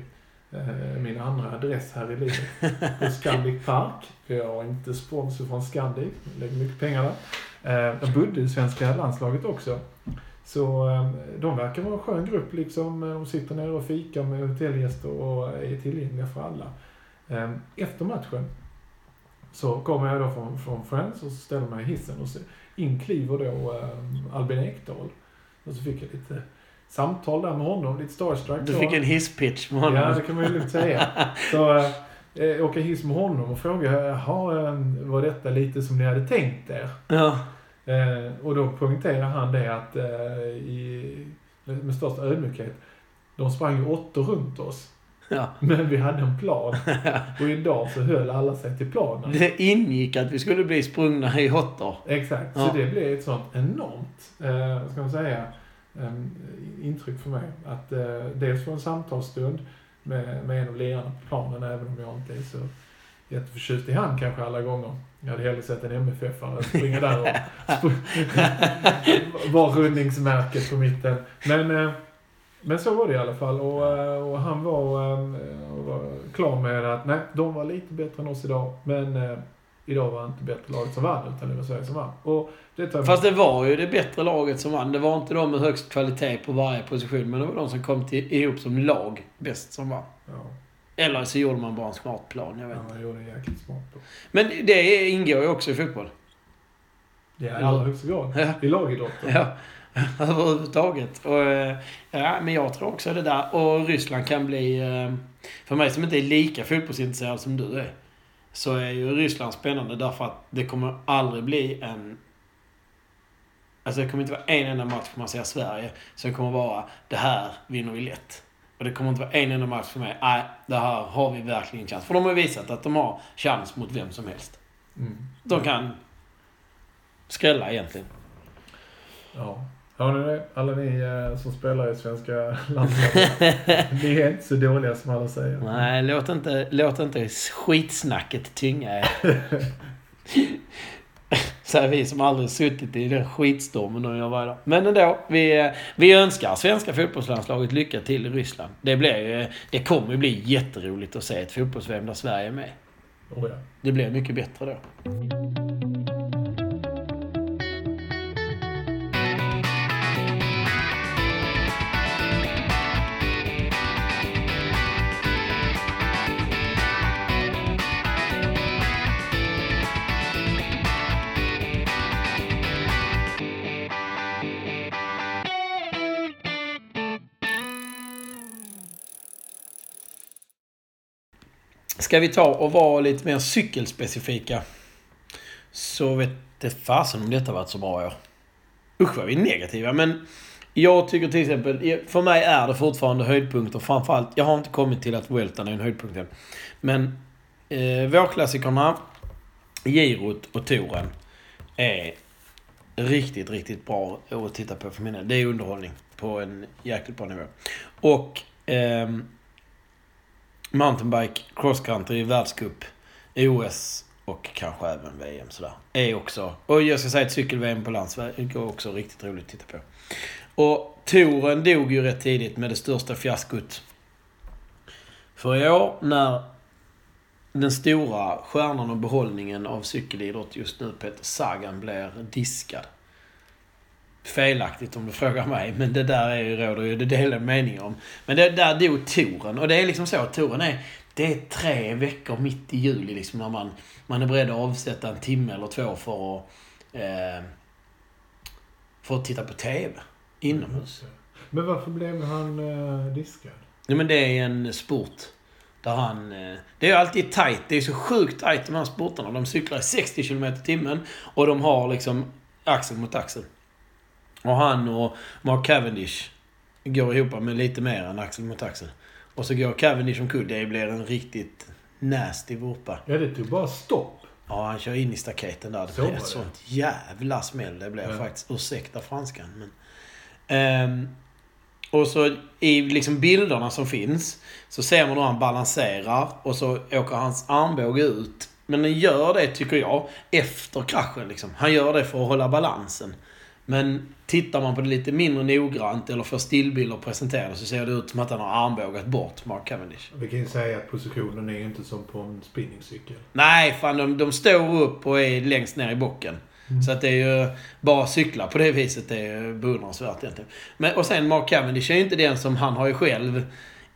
eh, min andra adress här i livet, på Scandic Park. För jag har inte sponsor från Scandic, jag lägger mycket pengar där. Eh, där bodde det svenska landslaget också. Så eh, de verkar vara en skön grupp liksom. De sitter nere och fikar med hotellgäster och är tillgängliga för alla. Eh, Efter matchen så kommer jag då från, från Friends och ställer mig i hissen och så in kliver då eh, Albin Ekdal. Och så fick jag lite samtal där med honom, lite starstruck. Du fick en hisspitch med honom. Ja, det kan man ju lugnt säga. Så eh, jag åker hiss med honom och frågar, jaha, eh, var detta lite som ni hade tänkt er? Ja. Eh, och då poängterar han det att eh, i, med största ödmjukhet, de sprang ju åttor runt oss. ja. Men vi hade en plan. Och idag så höll alla sig till planen. Det ingick att vi skulle bli sprungna i hottor. Exakt. Ja. Så det blev ett sånt enormt, eh, ska man säga, intryck för mig. Att eh, dels få en samtalsstund med, med en av lirarna på planen, även om jag inte är så jätteförtjust i han kanske alla gånger. Jag hade hellre sett en MFF-are springa där och vara rundningsmärket på mitten. Men, eh, men så var det i alla fall. Och, eh, och han var, eh, var klar med att nej, de var lite bättre än oss idag. Men idag var inte bättre laget som vann, utan det var Sverige som vann. Och det Fast det var ju det bättre laget som vann. Det var inte de med högst kvalitet på varje position, men det var de som kom till, ihop som lag bäst som vann. Ja, Eller så gjorde man bara en smart plan, jag vet ja, inte. han gjorde det jäkligt smart på. Men det ingår ju också i fotboll. Ja, i allra högsta grad. Ja. I lagidrotten. Ja, överhuvudtaget. Och, eh, ja, men jag tror också det där. Och Ryssland kan bli... eh, För mig som inte är lika fotbollsintresserad som du är. Så är ju Ryssland spännande därför att det kommer aldrig bli en... Alltså det kommer inte vara en enda match man ser Sverige som kommer vara det här vinner vi lätt. Och det kommer inte vara en enda match för mig. Nej, det här har vi verkligen chans. För de har visat att de har chans mot vem som helst. Mm. De kan skrälla egentligen. Ja. Hör ni det? Alla ni eh, som spelar i svenska landslaget. ni är inte så dåliga som alla säger. Nej, låt inte, låt inte skitsnacket tynga er. Säger vi som aldrig suttit i den skitstormen de gör varje dag. Men ändå, vi, vi önskar svenska fotbollslandslaget lycka till i Ryssland. Det, blir det kommer bli jätteroligt att se ett fotbolls där Sverige är med. Oh, ja. Det blir mycket bättre då. Ska vi ta och vara lite mer cykelspecifika. Så vet det fasen om detta varit så bra i år. Usch vad vi är negativa. Men jag tycker till exempel, för mig är det fortfarande höjdpunkter. Framförallt, jag har inte kommit till att Weltan är en höjdpunkt än. Men eh, vårklassikerna, Girot och Toren är riktigt, riktigt bra att titta på för mina. Det är underhållning på en jäkligt bra nivå. Och eh, mountainbike, cross country, världscup, OS och kanske även VM sådär. Är också, och jag ska säga att cykel-VM på landsväg är också riktigt roligt att titta på. Och touren dog ju rätt tidigt med det största fiaskot för i år när den stora stjärnan och behållningen av cykelidrott just nu, Peter Sagan, blir diskad. Felaktigt om du frågar mig, men det där är ju, råder ju det delade meningar om. Men det, där dog touren. Och det är liksom så att touren är... Det är tre veckor mitt i juli liksom när man, man är beredd att avsätta en timme eller två för att... Eh, för att titta på TV. Inomhus. Men varför blev han eh, diskad? Nej men det är en sport. Där han... Eh, det är alltid tight. Det är så sjukt tight de här sporterna. De cyklar i 60 km timmen och de har liksom axel mot axel. Och han och Mark Cavendish går ihop med lite mer än axel mot axel. Och så går Cavendish omkull. Det blir en riktigt nasty vurpa. Ja, det tog bara stopp. Ja, han kör in i staketen där. Det Så var ett det. sånt jävla smäll det blev Ja. faktiskt. Ursäkta franskan. Men, Ehm, och så i liksom bilderna som finns så ser man hur han balanserar och så åker hans armbåge ut. Men den gör det, tycker jag, efter kraschen. Liksom. Han gör det för att hålla balansen. Men tittar man på det lite mindre noggrant eller får stillbilder presenterade så ser det ut som att han har armbågat bort Mark Cavendish. Vi kan ju säga att positionen är inte som på en spinningcykel. Nej, fan de, de står upp och är längst ner i bocken. Så att det är ju... Bara cykla på det viset är beundransvärt egentligen. Men, och sen Mark Cavendish är ju inte den som... Han har ju själv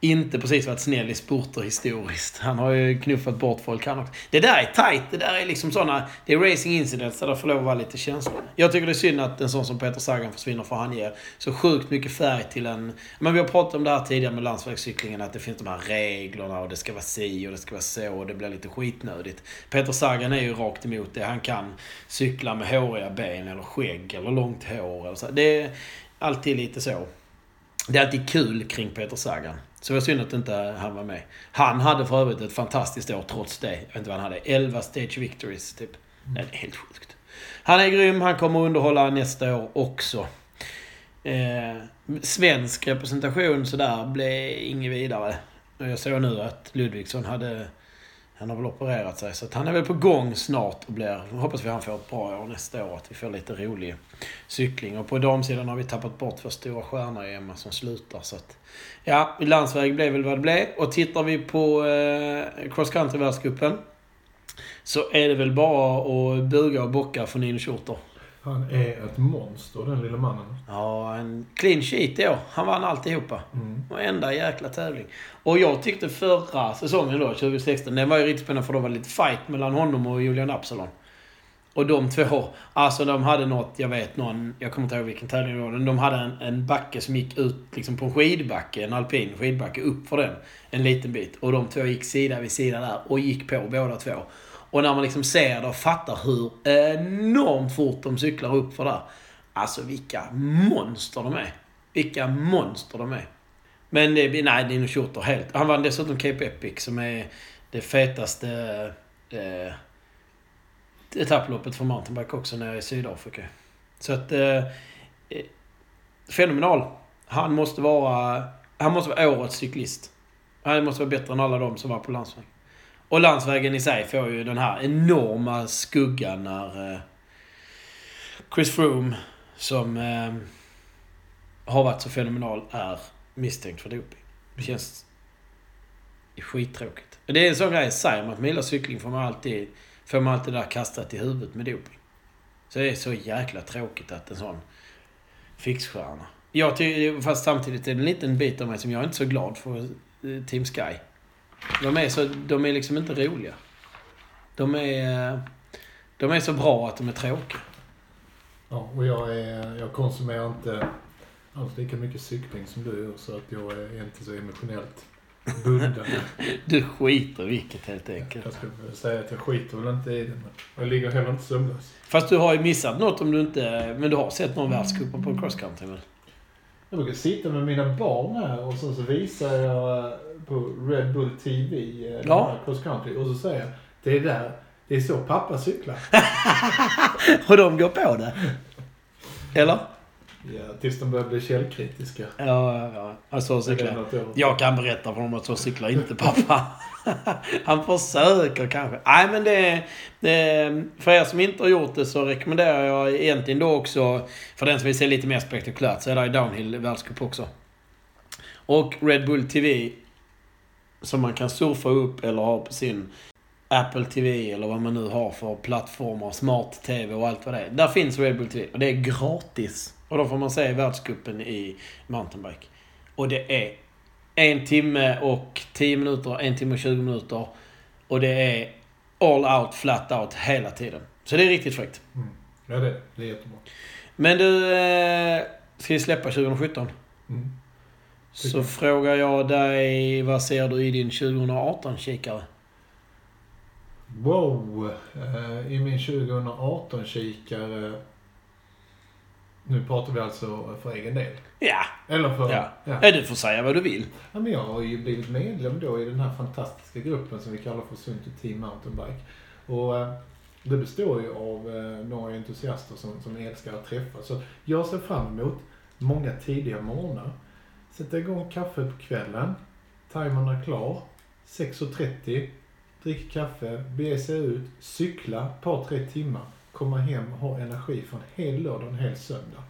inte precis varit snäll i sporter historiskt. Han har ju knuffat bort folk han också. Det där är tight. Det där är liksom såna... Det är racing incidents där det får lov att vara lite känslor. Jag tycker det är synd att en sån som Peter Sagan försvinner för han ger så sjukt mycket färg till en... Men vi har pratat om det här tidigare med landsvägscyklingen. Att det finns de här reglerna och det ska vara si och det ska vara så och det blir lite skitnödigt. Peter Sagan är ju rakt emot det. Han kan cykla med håriga ben eller skägg eller långt hår. Eller så. Det är alltid lite så. Det är alltid kul kring Peter Sagan. Så det var synd att inte han var med. Han hade för övrigt ett fantastiskt år trots det. Jag vet inte vad han hade. 11 stage victories, typ. Nej, det är helt sjukt. Han är grym. Han kommer att underhålla nästa år också. Eh, svensk representation sådär blev inget vidare. Jag såg nu att Ludvigsson hade... Han har väl opererat sig, så att han är väl på gång snart och blir... Hoppas vi han får ett bra år nästa år. Att vi får lite rolig cykling. Och på damsidan har vi tappat bort vår stora stjärnor i Emma som slutar. Så att, ja, landsväg blev väl vad det blev. Och tittar vi på eh, cross country-världscupen så är det väl bara att buga och bocka för Nino Schurter. Han är ett monster, den lille mannen. Ja, en clean sheet i år. Han vann alltihopa. Mm. Varenda jäkla tävling. Och jag tyckte förra säsongen då, 2016, den var ju riktigt spännande för då var det lite fight mellan honom och Julian Absalon. Och de två, alltså de hade något, jag vet någon, jag kommer inte ihåg vilken tävling det var, men de hade en, en backe som gick ut liksom på en skidbacke, en alpin skidbacke, upp för den en liten bit. Och de två gick sida vid sida där och gick på båda två. Och när man liksom ser det och fattar hur enormt fort de cyklar upp för där. Alltså vilka monster de är. Vilka monster de är. Men det, nej, Dino Shorter helt. Han vann dessutom Cape Epic som är det fetaste eh, etapploppet för mountainbike också nere i Sydafrika. Så att... Eh, eh fenomenal. Han måste vara... Han måste vara årets cyklist. Han måste vara bättre än alla de som var på landsväg. Och landsvägen i sig får ju den här enorma skuggan när eh, Chris Froome, som eh, har varit så fenomenal, är misstänkt för doping. Det känns skittråkigt. Det är en sån grej, säger man att man gillar cykling får man alltid, får man alltid det där kastat i huvudet med doping. Så det är så jäkla tråkigt att en sån fixstjärna. Jag tycker, fast samtidigt är det en liten bit av mig som jag är inte så glad för eh, Team Sky. De är, så, de är liksom inte roliga. De är, de är så bra att de är tråkiga. Ja, och jag, är, jag konsumerar inte alls lika mycket cykling som du gör, så att jag är inte så emotionellt bunden. Du skiter i vilket helt enkelt. Jag skulle säga att jag skiter väl inte i det, men jag ligger heller inte sömnlös. Fast du har ju missat något om du inte... Men du har sett någon världscup på cross country väl? Jag brukar sitta med mina barn här och sen så visar jag på Red Bull TV, eh, Ja. cross country, och så säger jag det är där, det är så pappa cyklar. Och de går på det. Eller? Ja, tills de börjar bli källkritiska. Ja, ja, ja. Alltså cyklar. Jag kan berätta för dem att så cyklar inte pappa. Han försöker kanske. Nej men det, det... För er som inte har gjort det så rekommenderar jag egentligen då också, för den som vill se lite mer spektakulärt, så är det Downhill världscup också. Och Red Bull TV, som man kan surfa upp eller ha på sin Apple TV eller vad man nu har för plattformar, Smart TV och allt vad det är. Där finns Red Bull TV och det är gratis. Och då får man se världscupen i mountainbike. Och det är en timme och 10 minuter, en timme och 20 minuter. Och det är all out, flat out hela tiden. Så det är riktigt fräckt. Mm. Ja, det, det är jättebra. Men du, eh, ska vi släppa 2017? Mm. Så frågar jag dig, vad ser du i din 2018-kikare? Wow! Eh, I min 2018-kikare... Nu pratar vi alltså för egen del. Ja, Eller för... Ja. ja. ja. du får säga vad du vill. Ja, men jag har ju blivit medlem då i den här fantastiska gruppen som vi kallar för Sunto Team Mountainbike. Och eh, det består ju av eh, några entusiaster som, som älskar att träffas. Så jag ser fram emot många tidiga morgnar. Sätta igång kaffe på kvällen. Timern är klar. 6.30. drick kaffe, bege sig ut, cykla ett par, tre timmar. Komma hem och ha energi för en hel lördag och en hel söndag.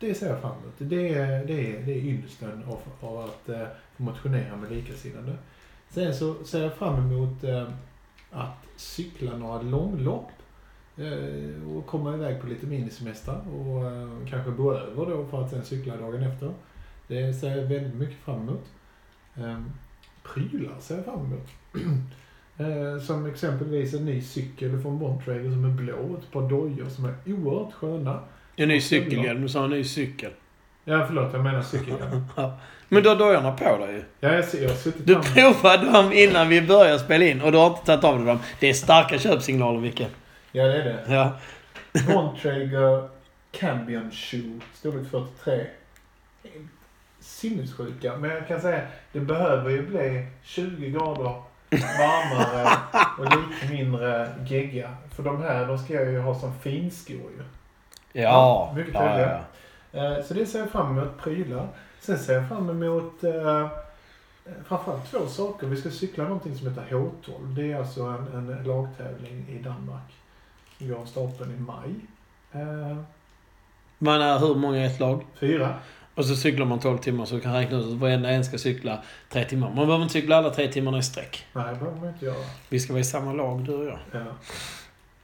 Det ser jag fram emot. Det är, det är, det är ynnesten av, av att eh, få motionera med likasinnade. Sen så ser jag fram emot eh, att cykla några långlopp eh, och komma iväg på lite minisemester och eh, kanske bo över då för att sen cykla dagen efter. Det ser jag väldigt mycket fram emot. Eh, prylar ser jag fram emot. eh, som exempelvis en ny cykel från Bontrager som är blå, ett par dojor som är oerhört sköna. En ny cykelhjälm, du sa en ny cykel. Ja, förlåt, jag menar cykelhjälm. Men du har dojorna på dig ju. Ja, jag, ser, jag har suttit Du provade dem innan vi började spela in och du har inte tagit av dig dem. Det är starka köpsignaler, Micke. Ja, det är det. Ja. Bontrager Cambion Shoe, storlek 43. Sinnessjuka. Men jag kan säga, det behöver ju bli 20 grader varmare och lite mindre gegga. För de här, de ska jag ju ha som finskor ju. Ja. Ja, mycket ja, ja. Eh, Så det ser jag fram emot, prylar. Sen ser jag fram emot eh, framförallt två saker. Vi ska cykla någonting som heter H12. Det är alltså en, en lagtävling i Danmark. Vi går av stapeln i maj. Eh, Man är hur många i ett lag? fyra. Och så cyklar man 12 timmar så kan räkna ut att varenda en ska cykla 3 timmar. Man behöver inte cykla alla 3 timmarna i sträck. Nej, det behöver man inte göra. Vi ska vara i samma lag, du och jag. Ja.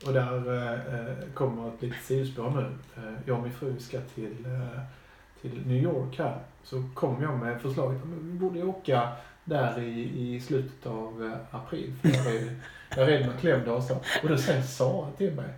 Och där eh, eh, kommer ett litet sidospår nu. Eh, jag och min fru ska till, eh, till New York här. Så kom jag med förslaget att vi borde åka där i, i slutet av eh, april. För jag är, jag är redan klämd och så. Och då säger Sara till mig.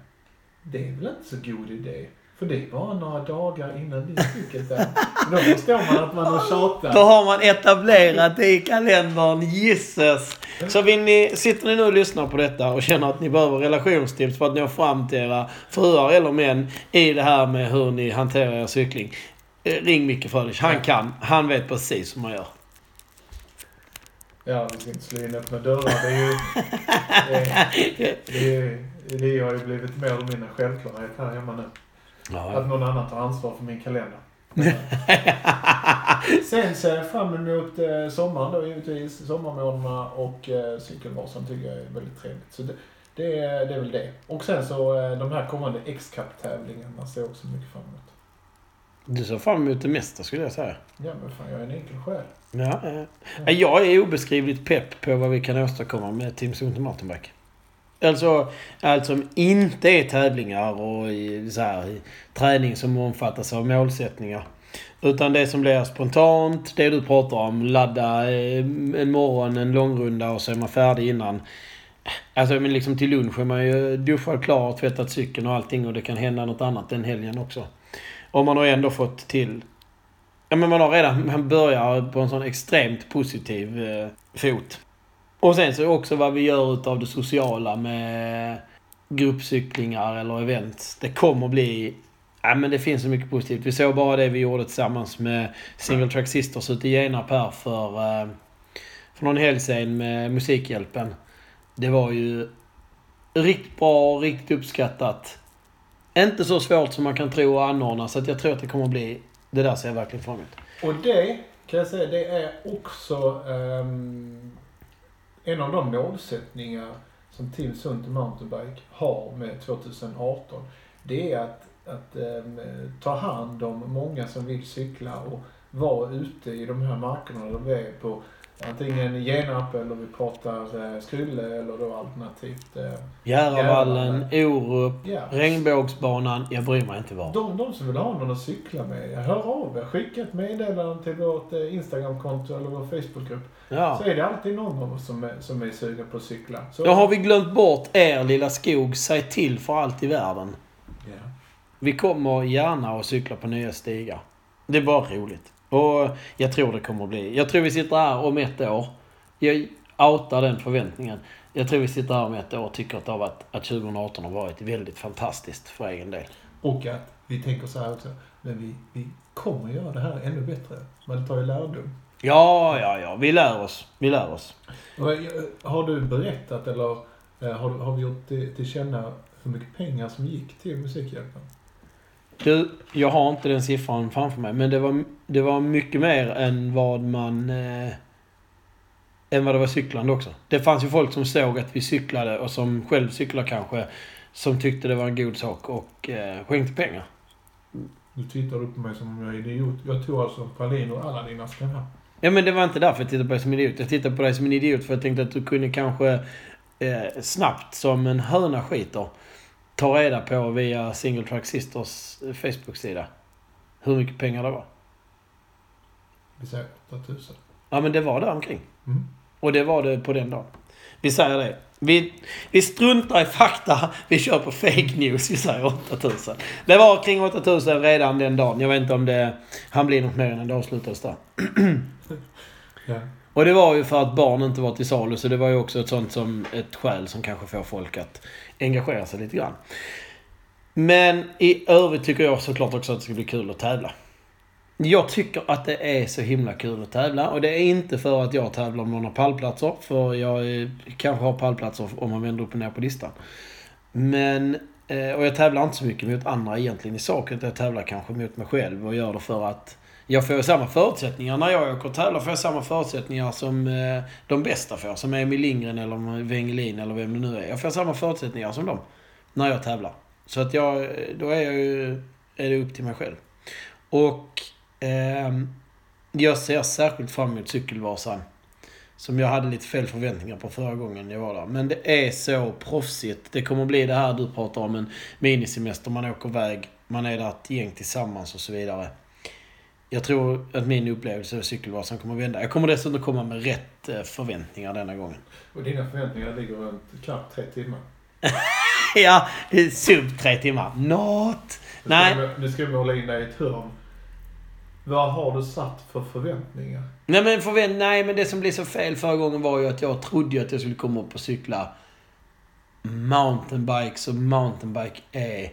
Det är väl inte så god idé. För det är bara några dagar innan din cykel är. Då förstår man att man har Då tjatat. har man etablerat det i kalendern. Gisses! Så vill ni, sitter ni nu och lyssnar på detta och känner att ni behöver relationstips för att nå fram till era fruar eller män i det här med hur ni hanterar er cykling. eh, Ring Micke Frölich. Han kan. Han vet precis hur man gör. Ja, vi ska inte slå in öppna dörrar. Det är ju... Det, det, är- det har ju blivit mer eller mindre självklarhet här hemma nu. Ja. Att någon annan tar ansvar för min kalender. Sen ser jag fram emot eh, sommaren då givetvis. Sommarmånaderna och eh, cykelvasan tycker jag är väldigt trevligt. Så det, det, är, det är väl det. Och sen så eh, de här kommande X-Cup-tävlingarna ser jag också mycket fram emot. Du ser fram emot det mesta skulle jag säga. Ja men fan, jag är en enkel själ. Ja, ja. Jag är obeskrivligt pepp på vad vi kan åstadkomma med Team Sunto Mountainbike. Alltså allt som inte är tävlingar och så här, träning som omfattas av målsättningar. Utan det som blir spontant, det du pratar om. Ladda eh, en morgon, en långrunda och så är man färdig innan. Alltså men liksom till lunch är man ju duschad, klar, tvättat cykeln och allting och det kan hända något annat den helgen också. Och man har ändå fått till Ja, men man har redan... Man börjar på en sån extremt positiv eh, fot. Och sen så också vad vi gör utav det sociala med gruppcyklingar eller event. Det kommer bli... Ja, men det finns så mycket positivt. Vi såg bara det vi gjorde tillsammans med Single Track Sisters ute i Genarp här för, eh, för någon helg sen med Musikhjälpen. Det var ju riktigt bra, riktigt uppskattat. Inte så svårt som man kan tro att anordna, så att jag tror att det kommer att bli... Det där ser jag verkligen fram emot. Och det, kan jag säga, det är också Um en av de målsättningar som Team Sunt Mountainbike har med 2018. Det är att, att um, ta hand om många som vill cykla och vara ute i de här markerna där vi är på antingen Genarp eller vi pratar eh, Skrylle eller då alternativt eh, Järvavallen, Orup, ja. Regnbågsbanan. Jag bryr mig inte var. De, de som vill ha någon att cykla med, hör av er. Skicka ett meddelande till vårt eh, Instagramkonto eller vår Facebookgrupp. Ja. Så är det alltid någon av oss som är, som är sugen på att cykla. Så, Då har vi glömt bort er lilla skog. Säg till för allt i världen. Ja. Vi kommer gärna att cykla på nya stigar. Det är bara roligt. Och jag tror det kommer att bli. Jag tror vi sitter här om ett år. Jag outar den förväntningen. Jag tror vi sitter här om ett år och tycker att, har varit, att 2018 har varit väldigt fantastiskt för egen del. Och att vi tänker så här också. Men vi, vi kommer göra det här ännu bättre. Man tar ju lärdom. Ja, ja, ja. Vi lär oss. Vi lär oss. Eh, Har du berättat eller eh, har, har vi gjort till, till känna hur mycket pengar som gick till Musikhjälpen? Du, jag har inte den siffran framför mig. Men det var, det var mycket mer än vad man... Eh, än vad det var cyklande också. Det fanns ju folk som såg att vi cyklade och som själv cyklar kanske. Som tyckte det var en god sak och eh, skänkte pengar. Nu tittar du på mig som om jag är idiot. Jag tog alltså Palin och alla dina skannar. Ja men det var inte därför jag tittade på dig som idiot. Jag tittade på dig som en idiot för jag tänkte att du kunde kanske eh, snabbt, som en höna skiter, ta reda på via Single Track Sisters eh, Facebook-sida hur mycket pengar det var. Vi säger 8000. Ja men det var där omkring. Mm. Och det var det på den dagen. Vi säger det. Vi, vi struntar i fakta. Vi kör på fake news. Vi säger 8000. Det var kring 8000 redan den dagen. Jag vet inte om det han blir något mer än det avslutades där. Ja. Och det var ju för att barn inte var till salu, så det var ju också ett sånt som ett skäl som kanske får folk att engagera sig lite grann. Men i övrigt tycker jag såklart också att det ska bli kul att tävla. Jag tycker att det är så himla kul att tävla och det är inte för att jag tävlar om några pallplatser, för jag kanske har pallplatser om man vänder upp och ner på listan. Men, eh, och jag tävlar inte så mycket mot andra egentligen i sak, utan jag tävlar kanske mot mig själv och gör det för att jag får samma förutsättningar när jag åker och tävlar. Får jag samma förutsättningar som eh, de bästa får. Som Emil Lindgren eller Wengelin eller vem det nu är. Jag får samma förutsättningar som dem. När jag tävlar. Så att jag, eh, då är jag ju, är det upp till mig själv. Och eh, jag ser särskilt fram emot Cykelvasan. Som jag hade lite fel förväntningar på förra gången jag var där. Men det är så proffsigt. Det kommer bli det här du pratar om, en minisemester. Man åker iväg, man är där ett gäng tillsammans och så vidare. Jag tror att min upplevelse av Cykelvasan kommer att vända. Jag kommer dessutom komma med rätt eh, förväntningar denna gången. Och dina förväntningar ligger runt knappt tre timmar. ja, sub tre timmar. Not! Nu Nej. vi- Nu ska vi hålla in dig i ett hörn. Vad har du satt för förväntningar? Nej men, förvänt, nej men det som blev så fel förra gången var ju att jag trodde att jag skulle komma upp och cykla mountainbike så mountainbike är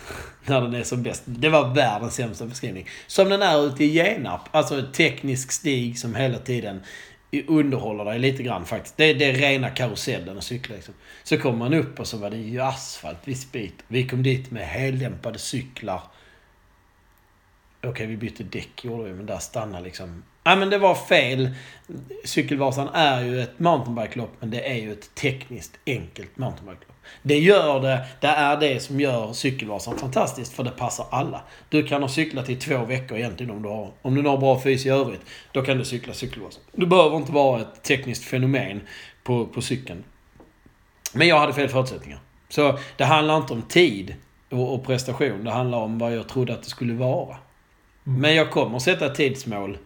när den är som bäst. Det var världens sämsta beskrivning. Som den är ute i Genarp. Alltså en teknisk stig som hela tiden underhåller dig lite grann faktiskt. Det, det är rena karusellen att cykla liksom. Så kom man upp och så var det ju asfalt, viss bit. Vi kom dit med heldämpade cyklar. Okej, vi bytte däck gjorde vi, men där stannade liksom... Nej, men det var fel. Cykelvasan är ju ett mountainbike-lopp, men det är ju ett tekniskt enkelt mountainbike-lopp. Det gör det, det är det som gör Cykelvasan fantastiskt, för det passar alla. Du kan ha cyklat i två veckor egentligen om du har, om du har bra fys i övrigt. Då kan du cykla Cykelvasan. Du behöver inte vara ett tekniskt fenomen på, på cykeln. Men jag hade fel förutsättningar. Så det handlar inte om tid och, och prestation. Det handlar om vad jag trodde att det skulle vara. Mm. Men jag kommer sätta ett tidsmål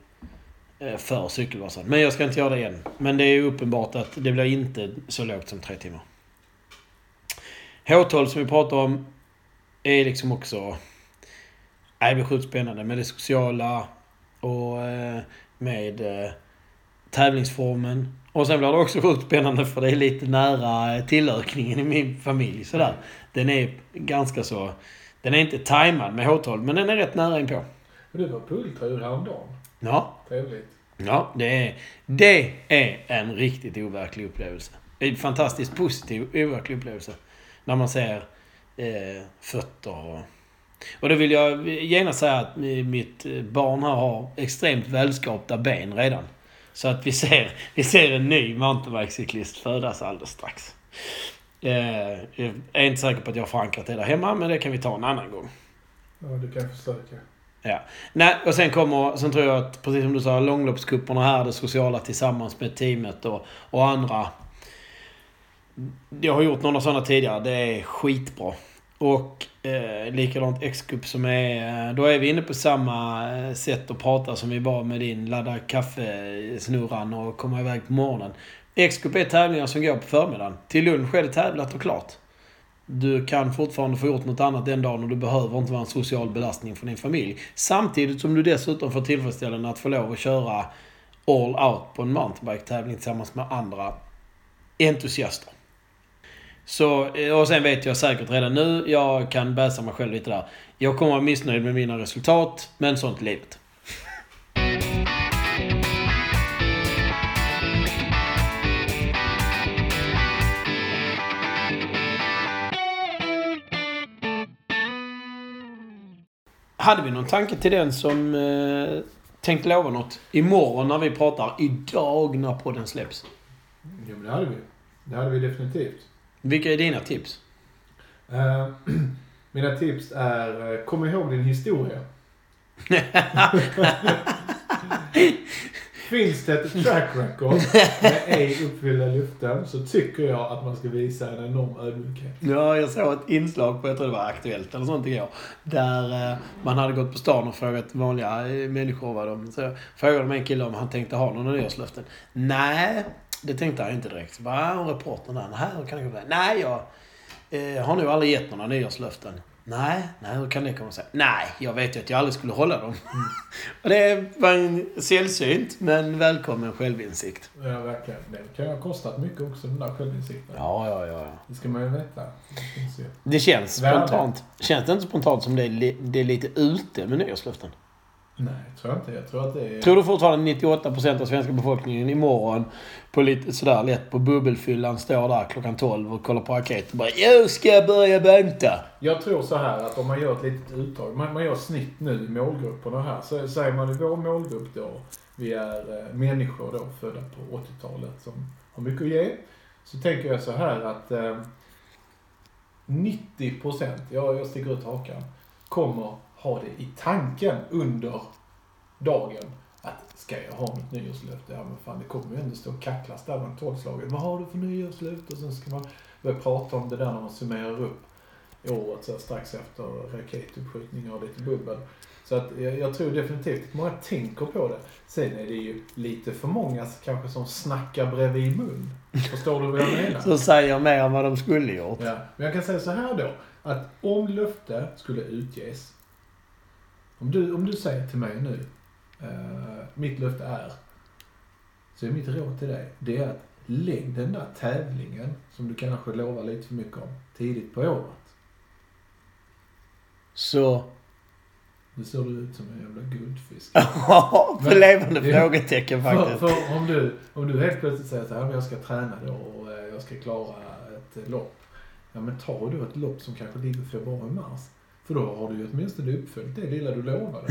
eh, för Cykelvasan. Men jag ska inte göra det igen. Men det är uppenbart att det blir inte så lågt som tre timmar. H12 som vi pratar om är liksom också... Nej, det blir sjukt spännande med det sociala. Och eh, med eh, tävlingsformen. Och sen blir det också sjukt spännande för det är lite nära eh, tillökningen i min familj. Sådär. Den är ganska så... Den är inte tajmad med H12, men den är rätt nära inpå. Men du var på ultraljud häromdagen. Ja, Trevligt. ja det, är, det är en riktigt overklig upplevelse. En fantastiskt positiv overklig upplevelse. När man ser eh, fötter och... Och då vill jag gärna säga att mitt barn här har extremt välskapta ben redan. Så att vi ser, vi ser en ny mountainbikecyklist födas alldeles strax. Eh, jag är inte säker på att jag har förankrat det där hemma, men det kan vi ta en annan gång. Ja, du kan försöka. Ja. Nej, och sen kommer, sen tror jag att, precis som du sa, långloppskupperna här, det sociala tillsammans med teamet och, och andra. Jag har gjort några sådana tidigare. Det är skitbra. Och eh, likadant X-Cup som är... Eh, då är vi inne på samma eh, sätt att prata som vi var med din ladda kaffesnurran och komma iväg på morgonen. X-Cup är tävlingar som går på förmiddagen. Till lunch är det tävlat och klart. Du kan fortfarande få gjort något annat den dagen och du behöver inte vara en social belastning för din familj. Samtidigt som du dessutom får tillfredsställande att få lov att köra all out på en mountainbike-tävling tillsammans med andra entusiaster. Så, eh, och sen vet jag säkert redan nu, jag kan bäsa mig själv lite där. Jag kommer vara missnöjd med mina resultat, men sånt är livet. Hade vi någon tanke till den som eh, tänkte lova något? Imorgon när vi pratar, idag när podden släpps. Jo, men det hade vi. Det hade vi definitivt. Vilka är dina tips? Eh, mina tips är, eh, kom ihåg din historia. Finns det ett track record med ej uppfyllda löften så tycker jag att man ska visa en enorm ödmjukhet. Ja, jag såg ett inslag på, jag tror det var Aktuellt eller sånt igår. Där eh, man hade gått på stan och frågat vanliga människor vad de... Så frågade de en kille om han tänkte ha några nyårslöften. Nej, det tänkte han inte direkt. Bara, och reportern där, nej, hur kan det gå med? Nej, jag eh, har nog aldrig gett några nyårslöften. Nej, nej, hur kan det komma sig? Nej, jag vet ju att jag aldrig skulle hålla dem. och det var en sällsynt, men välkommen självinsikt. Ja, verkligen. Det kan ju ha kostat mycket också, den där självinsikten. Ja, ja, ja. Det ska man ju veta. Det ju. Det känns Värde. spontant. Känns det inte spontant som det är, det är lite ute med nyårslöften? Nej, tror jag inte. Jag tror att det är... Tror du fortfarande 98% av svenska befolkningen imorgon på lite sådär lätt på bubbelfyllan står där klockan 12 och kollar på raket och bara Jag ska börja banta. Jag tror så här att om man gör ett litet uttag, man, man gör snitt nu i målgrupperna här, så säger man i vår målgrupp då, vi är eh, människor då födda på 80-talet som har mycket att ge. Så tänker jag så här att eh, 90 procent, ja, jag sticker ut hakan, kommer ha det i tanken under dagen att ska jag ha något nyårslöfte? Ja men fan det kommer ju ändå stå och kacklas där runt tolvslaget. Vad har du för nyårslöfte? Och sen ska man börja prata om det där när man summerar upp året så strax efter raketuppskjutningar och lite bubbel. Så att jag, jag tror definitivt att många tänker på det. Sen är det ju lite för många kanske som snackar bredvid mun. Förstår du vad jag menar? Som säger mer än vad de skulle gjort. Ja, men jag kan säga så här då. Att om löfte skulle utges. Om du, om du säger till mig nu. Eh, mitt löfte är. Så är mitt råd till dig. Det är att lägg den där tävlingen. Som du kanske lovar lite för mycket om. Tidigt på året. Så... Nu ser du ut som en jävla guldfisk. för Men- levande Ja. frågetecken För, faktiskt. för om, du, om du helt plötsligt säger att jag ska träna då och eh, jag ska klara ett lopp. Ja men ta då ett lopp som kanske ligger februari-mars. För då har du ju åtminstone uppfyllt det lilla du lovade.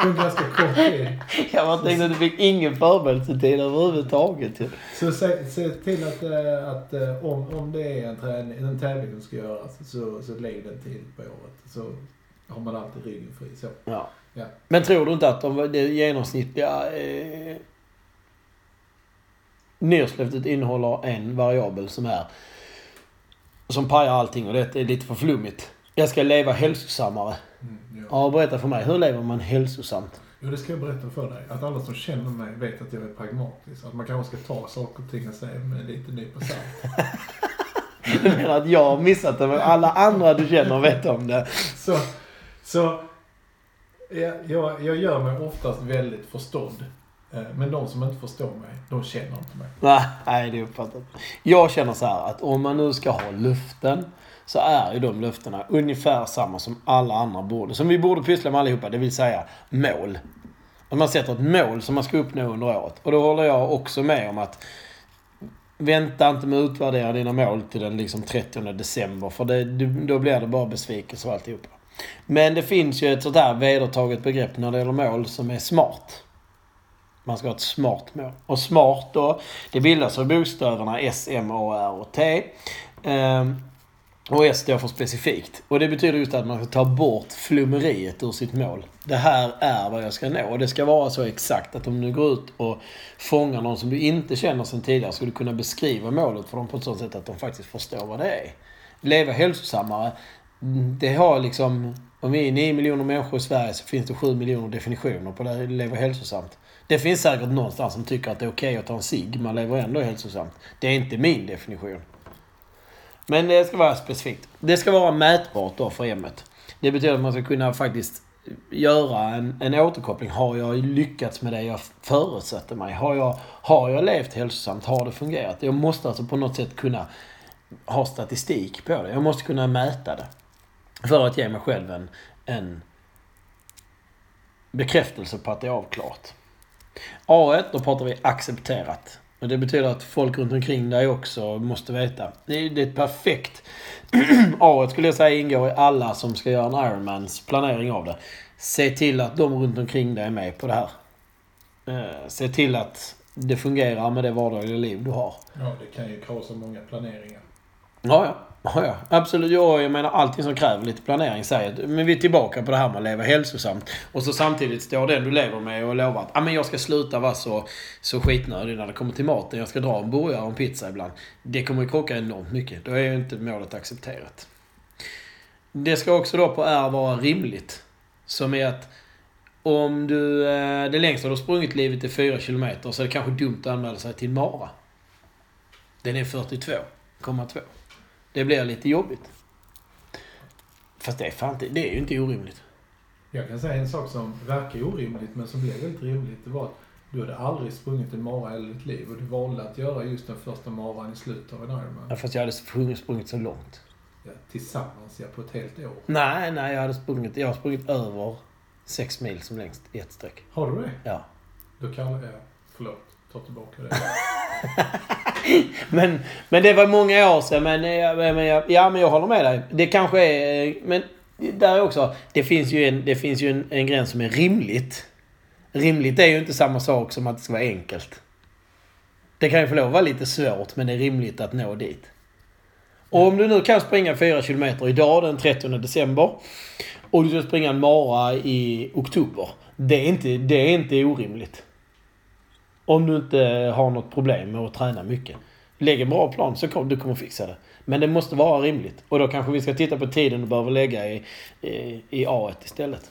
På en ganska kort tid. Jag bara tänkte att du fick ingen förberedelsetid överhuvudtaget. ju. Så se, se till att, eh, att eh, om, om det är en, träning, en tävling som ska göras så, så lägg den tidigt på året. Så har man alltid ryggen fri. Så. Ja. Ja. Men tror du inte att de, det genomsnittliga eh, nyårslöftet innehåller en variabel som är som pajar allting och det är lite för flummigt. Jag ska leva hälsosammare. Mm, ja. Ja, berätta för mig. Hur lever man hälsosamt? Jo, det ska jag berätta för dig. Att alla som känner mig vet att jag är pragmatisk. Att man kanske ska ta saker och ting jag säger med en liten nypa salt. Du menar att jag har missat det men alla andra du känner vet om det? Så, så Jag, jag, gör mig oftast väldigt förstådd. Eh, Men de som inte förstår mig, de känner inte mig. Nej, det uppfattar jag. Jag känner så här att om man nu ska ha löften så är ju de löftena ungefär samma som alla andra borde. Som vi borde pyssla med allihopa, det vill säga mål. Att man sätter ett mål som man ska uppnå under året. Och då håller jag också med om att Vänta inte med att utvärdera dina mål till den liksom 30 december. För det, då blir det bara besvikelse och alltihopa. Men det finns ju ett sånt här vedertaget begrepp när det gäller mål som är smart. Man ska ha ett smart mål. Och smart då, det bildas av bokstäverna S, M, A, R och T. Ehm, och S står för specifikt. Och det betyder just att man ska ta bort flummeriet ur sitt mål. Det här är vad jag ska nå. Och det ska vara så exakt att om du går ut och fångar någon som du inte känner sedan tidigare ska du kunna beskriva målet för dem på ett sådant sätt att de faktiskt förstår vad det är. Leva hälsosammare, det har liksom... Om vi är 9 miljoner människor i Sverige så finns det 7 miljoner definitioner på det här, leva hälsosamt. Det finns säkert någonstans som tycker att det är okej att ta en cigg, man lever ändå hälsosamt. Det är inte min definition. Men det ska vara specifikt. Det ska vara mätbart då för hemmet. Det betyder att man ska kunna faktiskt göra en, en återkoppling. Har jag lyckats med det jag förutsätter mig? Har jag, har jag levt hälsosamt? Har det fungerat? Jag måste alltså på något sätt kunna ha statistik på det. Jag måste kunna mäta det. För att ge mig själv en, en bekräftelse på att det är avklarat. A1, då pratar vi accepterat. Och det betyder att folk runt omkring dig också måste veta. Det är, det är ett perfekt... A1 skulle jag säga ingår i alla som ska göra en Ironmans planering av det. Se till att de runt omkring dig är med på det här. Eh, Se till att det fungerar med det vardagliga liv du har. Ja, det kan ju krasa många planeringar. Ja, ja ja, ja. Absolut. Ja, jag menar allting som kräver lite planering säger att men vi är tillbaka på det här med att leva hälsosamt. Och så samtidigt står den du lever med och lovar att ah, men jag ska sluta vara så, så skitnödig när det kommer till maten. Jag ska dra en burgare och en pizza ibland. Det kommer ju krocka enormt mycket. Då är ju inte målet accepterat. Det ska också då på R vara rimligt. Som är att om du, eh, det längsta du har sprungit livet är 4 kilometer så är det kanske dumt att anmäla sig till mara. Den är 42,2. Det blir lite jobbigt. Fast det är fan det är ju inte orimligt. Jag kan säga en sak som verkar orimligt men som blev väldigt rimligt. Det var att du hade aldrig sprungit en mara i ditt liv och du valde att göra just den första maran i slutet av en Ironman. Ja, fast jag hade sprungit, sprungit så långt. Ja, tillsammans, ja, på ett helt år. Nej, nej, jag hade sprungit, jag har sprungit över 6 mil som längst i ett streck. Har du det? Ja. Då kallar jag... Förlåt, ta tillbaka det. Men, men det var många år sedan. Men, jag- men, jag- ja, men jag håller med dig. Det kanske är... Men där också... Det finns ju, en, det finns ju en, en gräns som är rimligt. Rimligt är ju inte samma sak som att det ska vara enkelt. Det kan ju få lov att vara lite svårt, men det är rimligt att nå dit. Och om du nu kan springa 4 kilometer idag, den 30 december, och du ska springa en mara i oktober. Det är inte, det är inte orimligt. Om du inte har något problem med att träna mycket. Lägg en bra plan så kommer du kommer fixa det. Men det måste vara rimligt. Och då kanske vi ska titta på tiden du behöver lägga i, i, i A1 istället.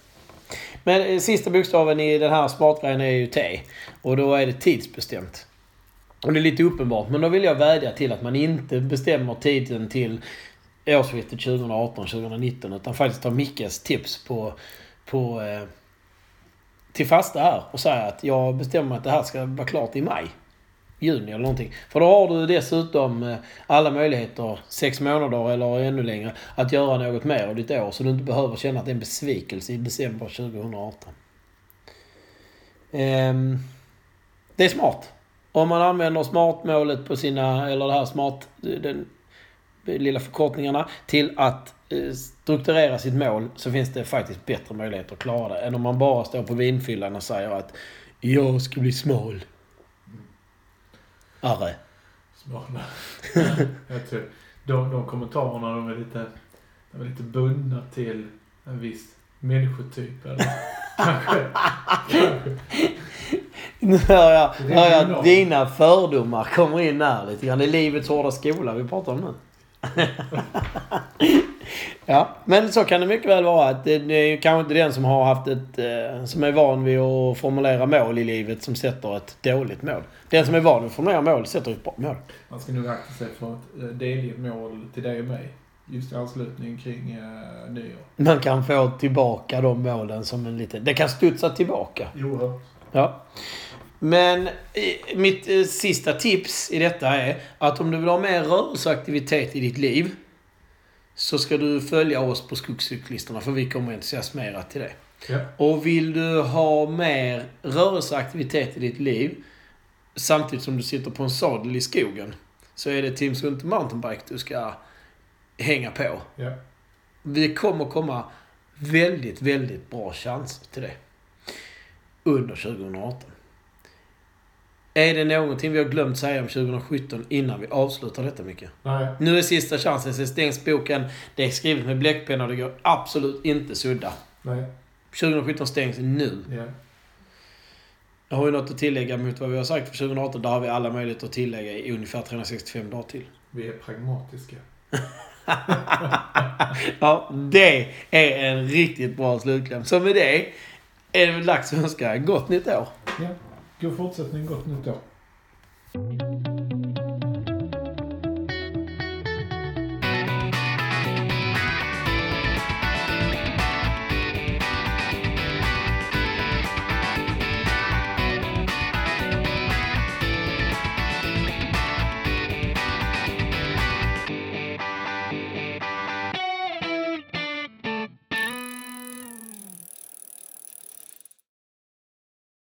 Men eh, sista bokstaven i den här smartgrejen är ju T. Och då är det tidsbestämt. Och det är lite uppenbart. Men då vill jag vädja till att man inte bestämmer tiden till årsskiftet 2018-2019. Utan faktiskt tar Mickes tips på, på eh, till fasta här och säga att jag bestämmer att det här ska vara klart i maj. Juni eller någonting. För då har du dessutom eh, alla möjligheter, sex månader eller ännu längre, att göra något mer av ditt år. Så du inte behöver känna att det är en besvikelse i december 2018. Ehm, det är smart. Om man använder smartmålet på sina, eller det här smart, eh, den lilla förkortningarna, till att strukturera sitt mål så finns det faktiskt bättre möjligheter att klara det än om man bara står på vinfyllan och säger att jag ska bli smal. Arre. Smala. jag tror, de, de kommentarerna de är lite, de är lite bundna till en viss människotyp. Eller? Kanske. Nu hör jag, hör jag att dina fördomar kommer in här lite grann. Det är livets hårda skola vi pratar om nu. ja, men så kan det mycket väl vara. Att det, det är kanske inte den som har haft ett... Eh, som är van vid att formulera mål i livet som sätter ett dåligt mål. Den som är van vid att formulera mål sätter ett bra mål. Man ska nog akta sig för att eh, delge mål till dig och mig. just i anslutning kring eh, nyår. Man kan få tillbaka de målen som en liten... Det kan studsa tillbaka. Oerhört. Ja. Men eh, mitt sista tips i detta är att om du vill ha mer rörelseaktivitet i ditt liv så ska du följa oss på Skogscyklisterna för vi kommer entusiasmera till det. Ja. Och vill du ha mer rörelseaktivitet i ditt liv samtidigt som du sitter på en sadel i skogen så är det Team Sunt Mountainbike du ska hänga på. Ja. Det kommer komma väldigt, väldigt bra chanser till det. Under 2018. Är det någonting vi har glömt säga om 2017 innan vi avslutar detta mycket? Nej. Nu är sista chansen. Sen stängs boken. Det är skrivet med bläckpenna och det går absolut inte sudda. Nej. 2017 stängs nu. Ja. Jag har ju något att tillägga mot vad vi har sagt för 2018. Där har vi alla möjligheter att tillägga i ungefär 365 dagar till. Vi är pragmatiska. Ja, det är en riktigt bra slutkläm. Så med det är det väl dags att önska gott nytt år. Ja. God fortsättning, gott nytt år.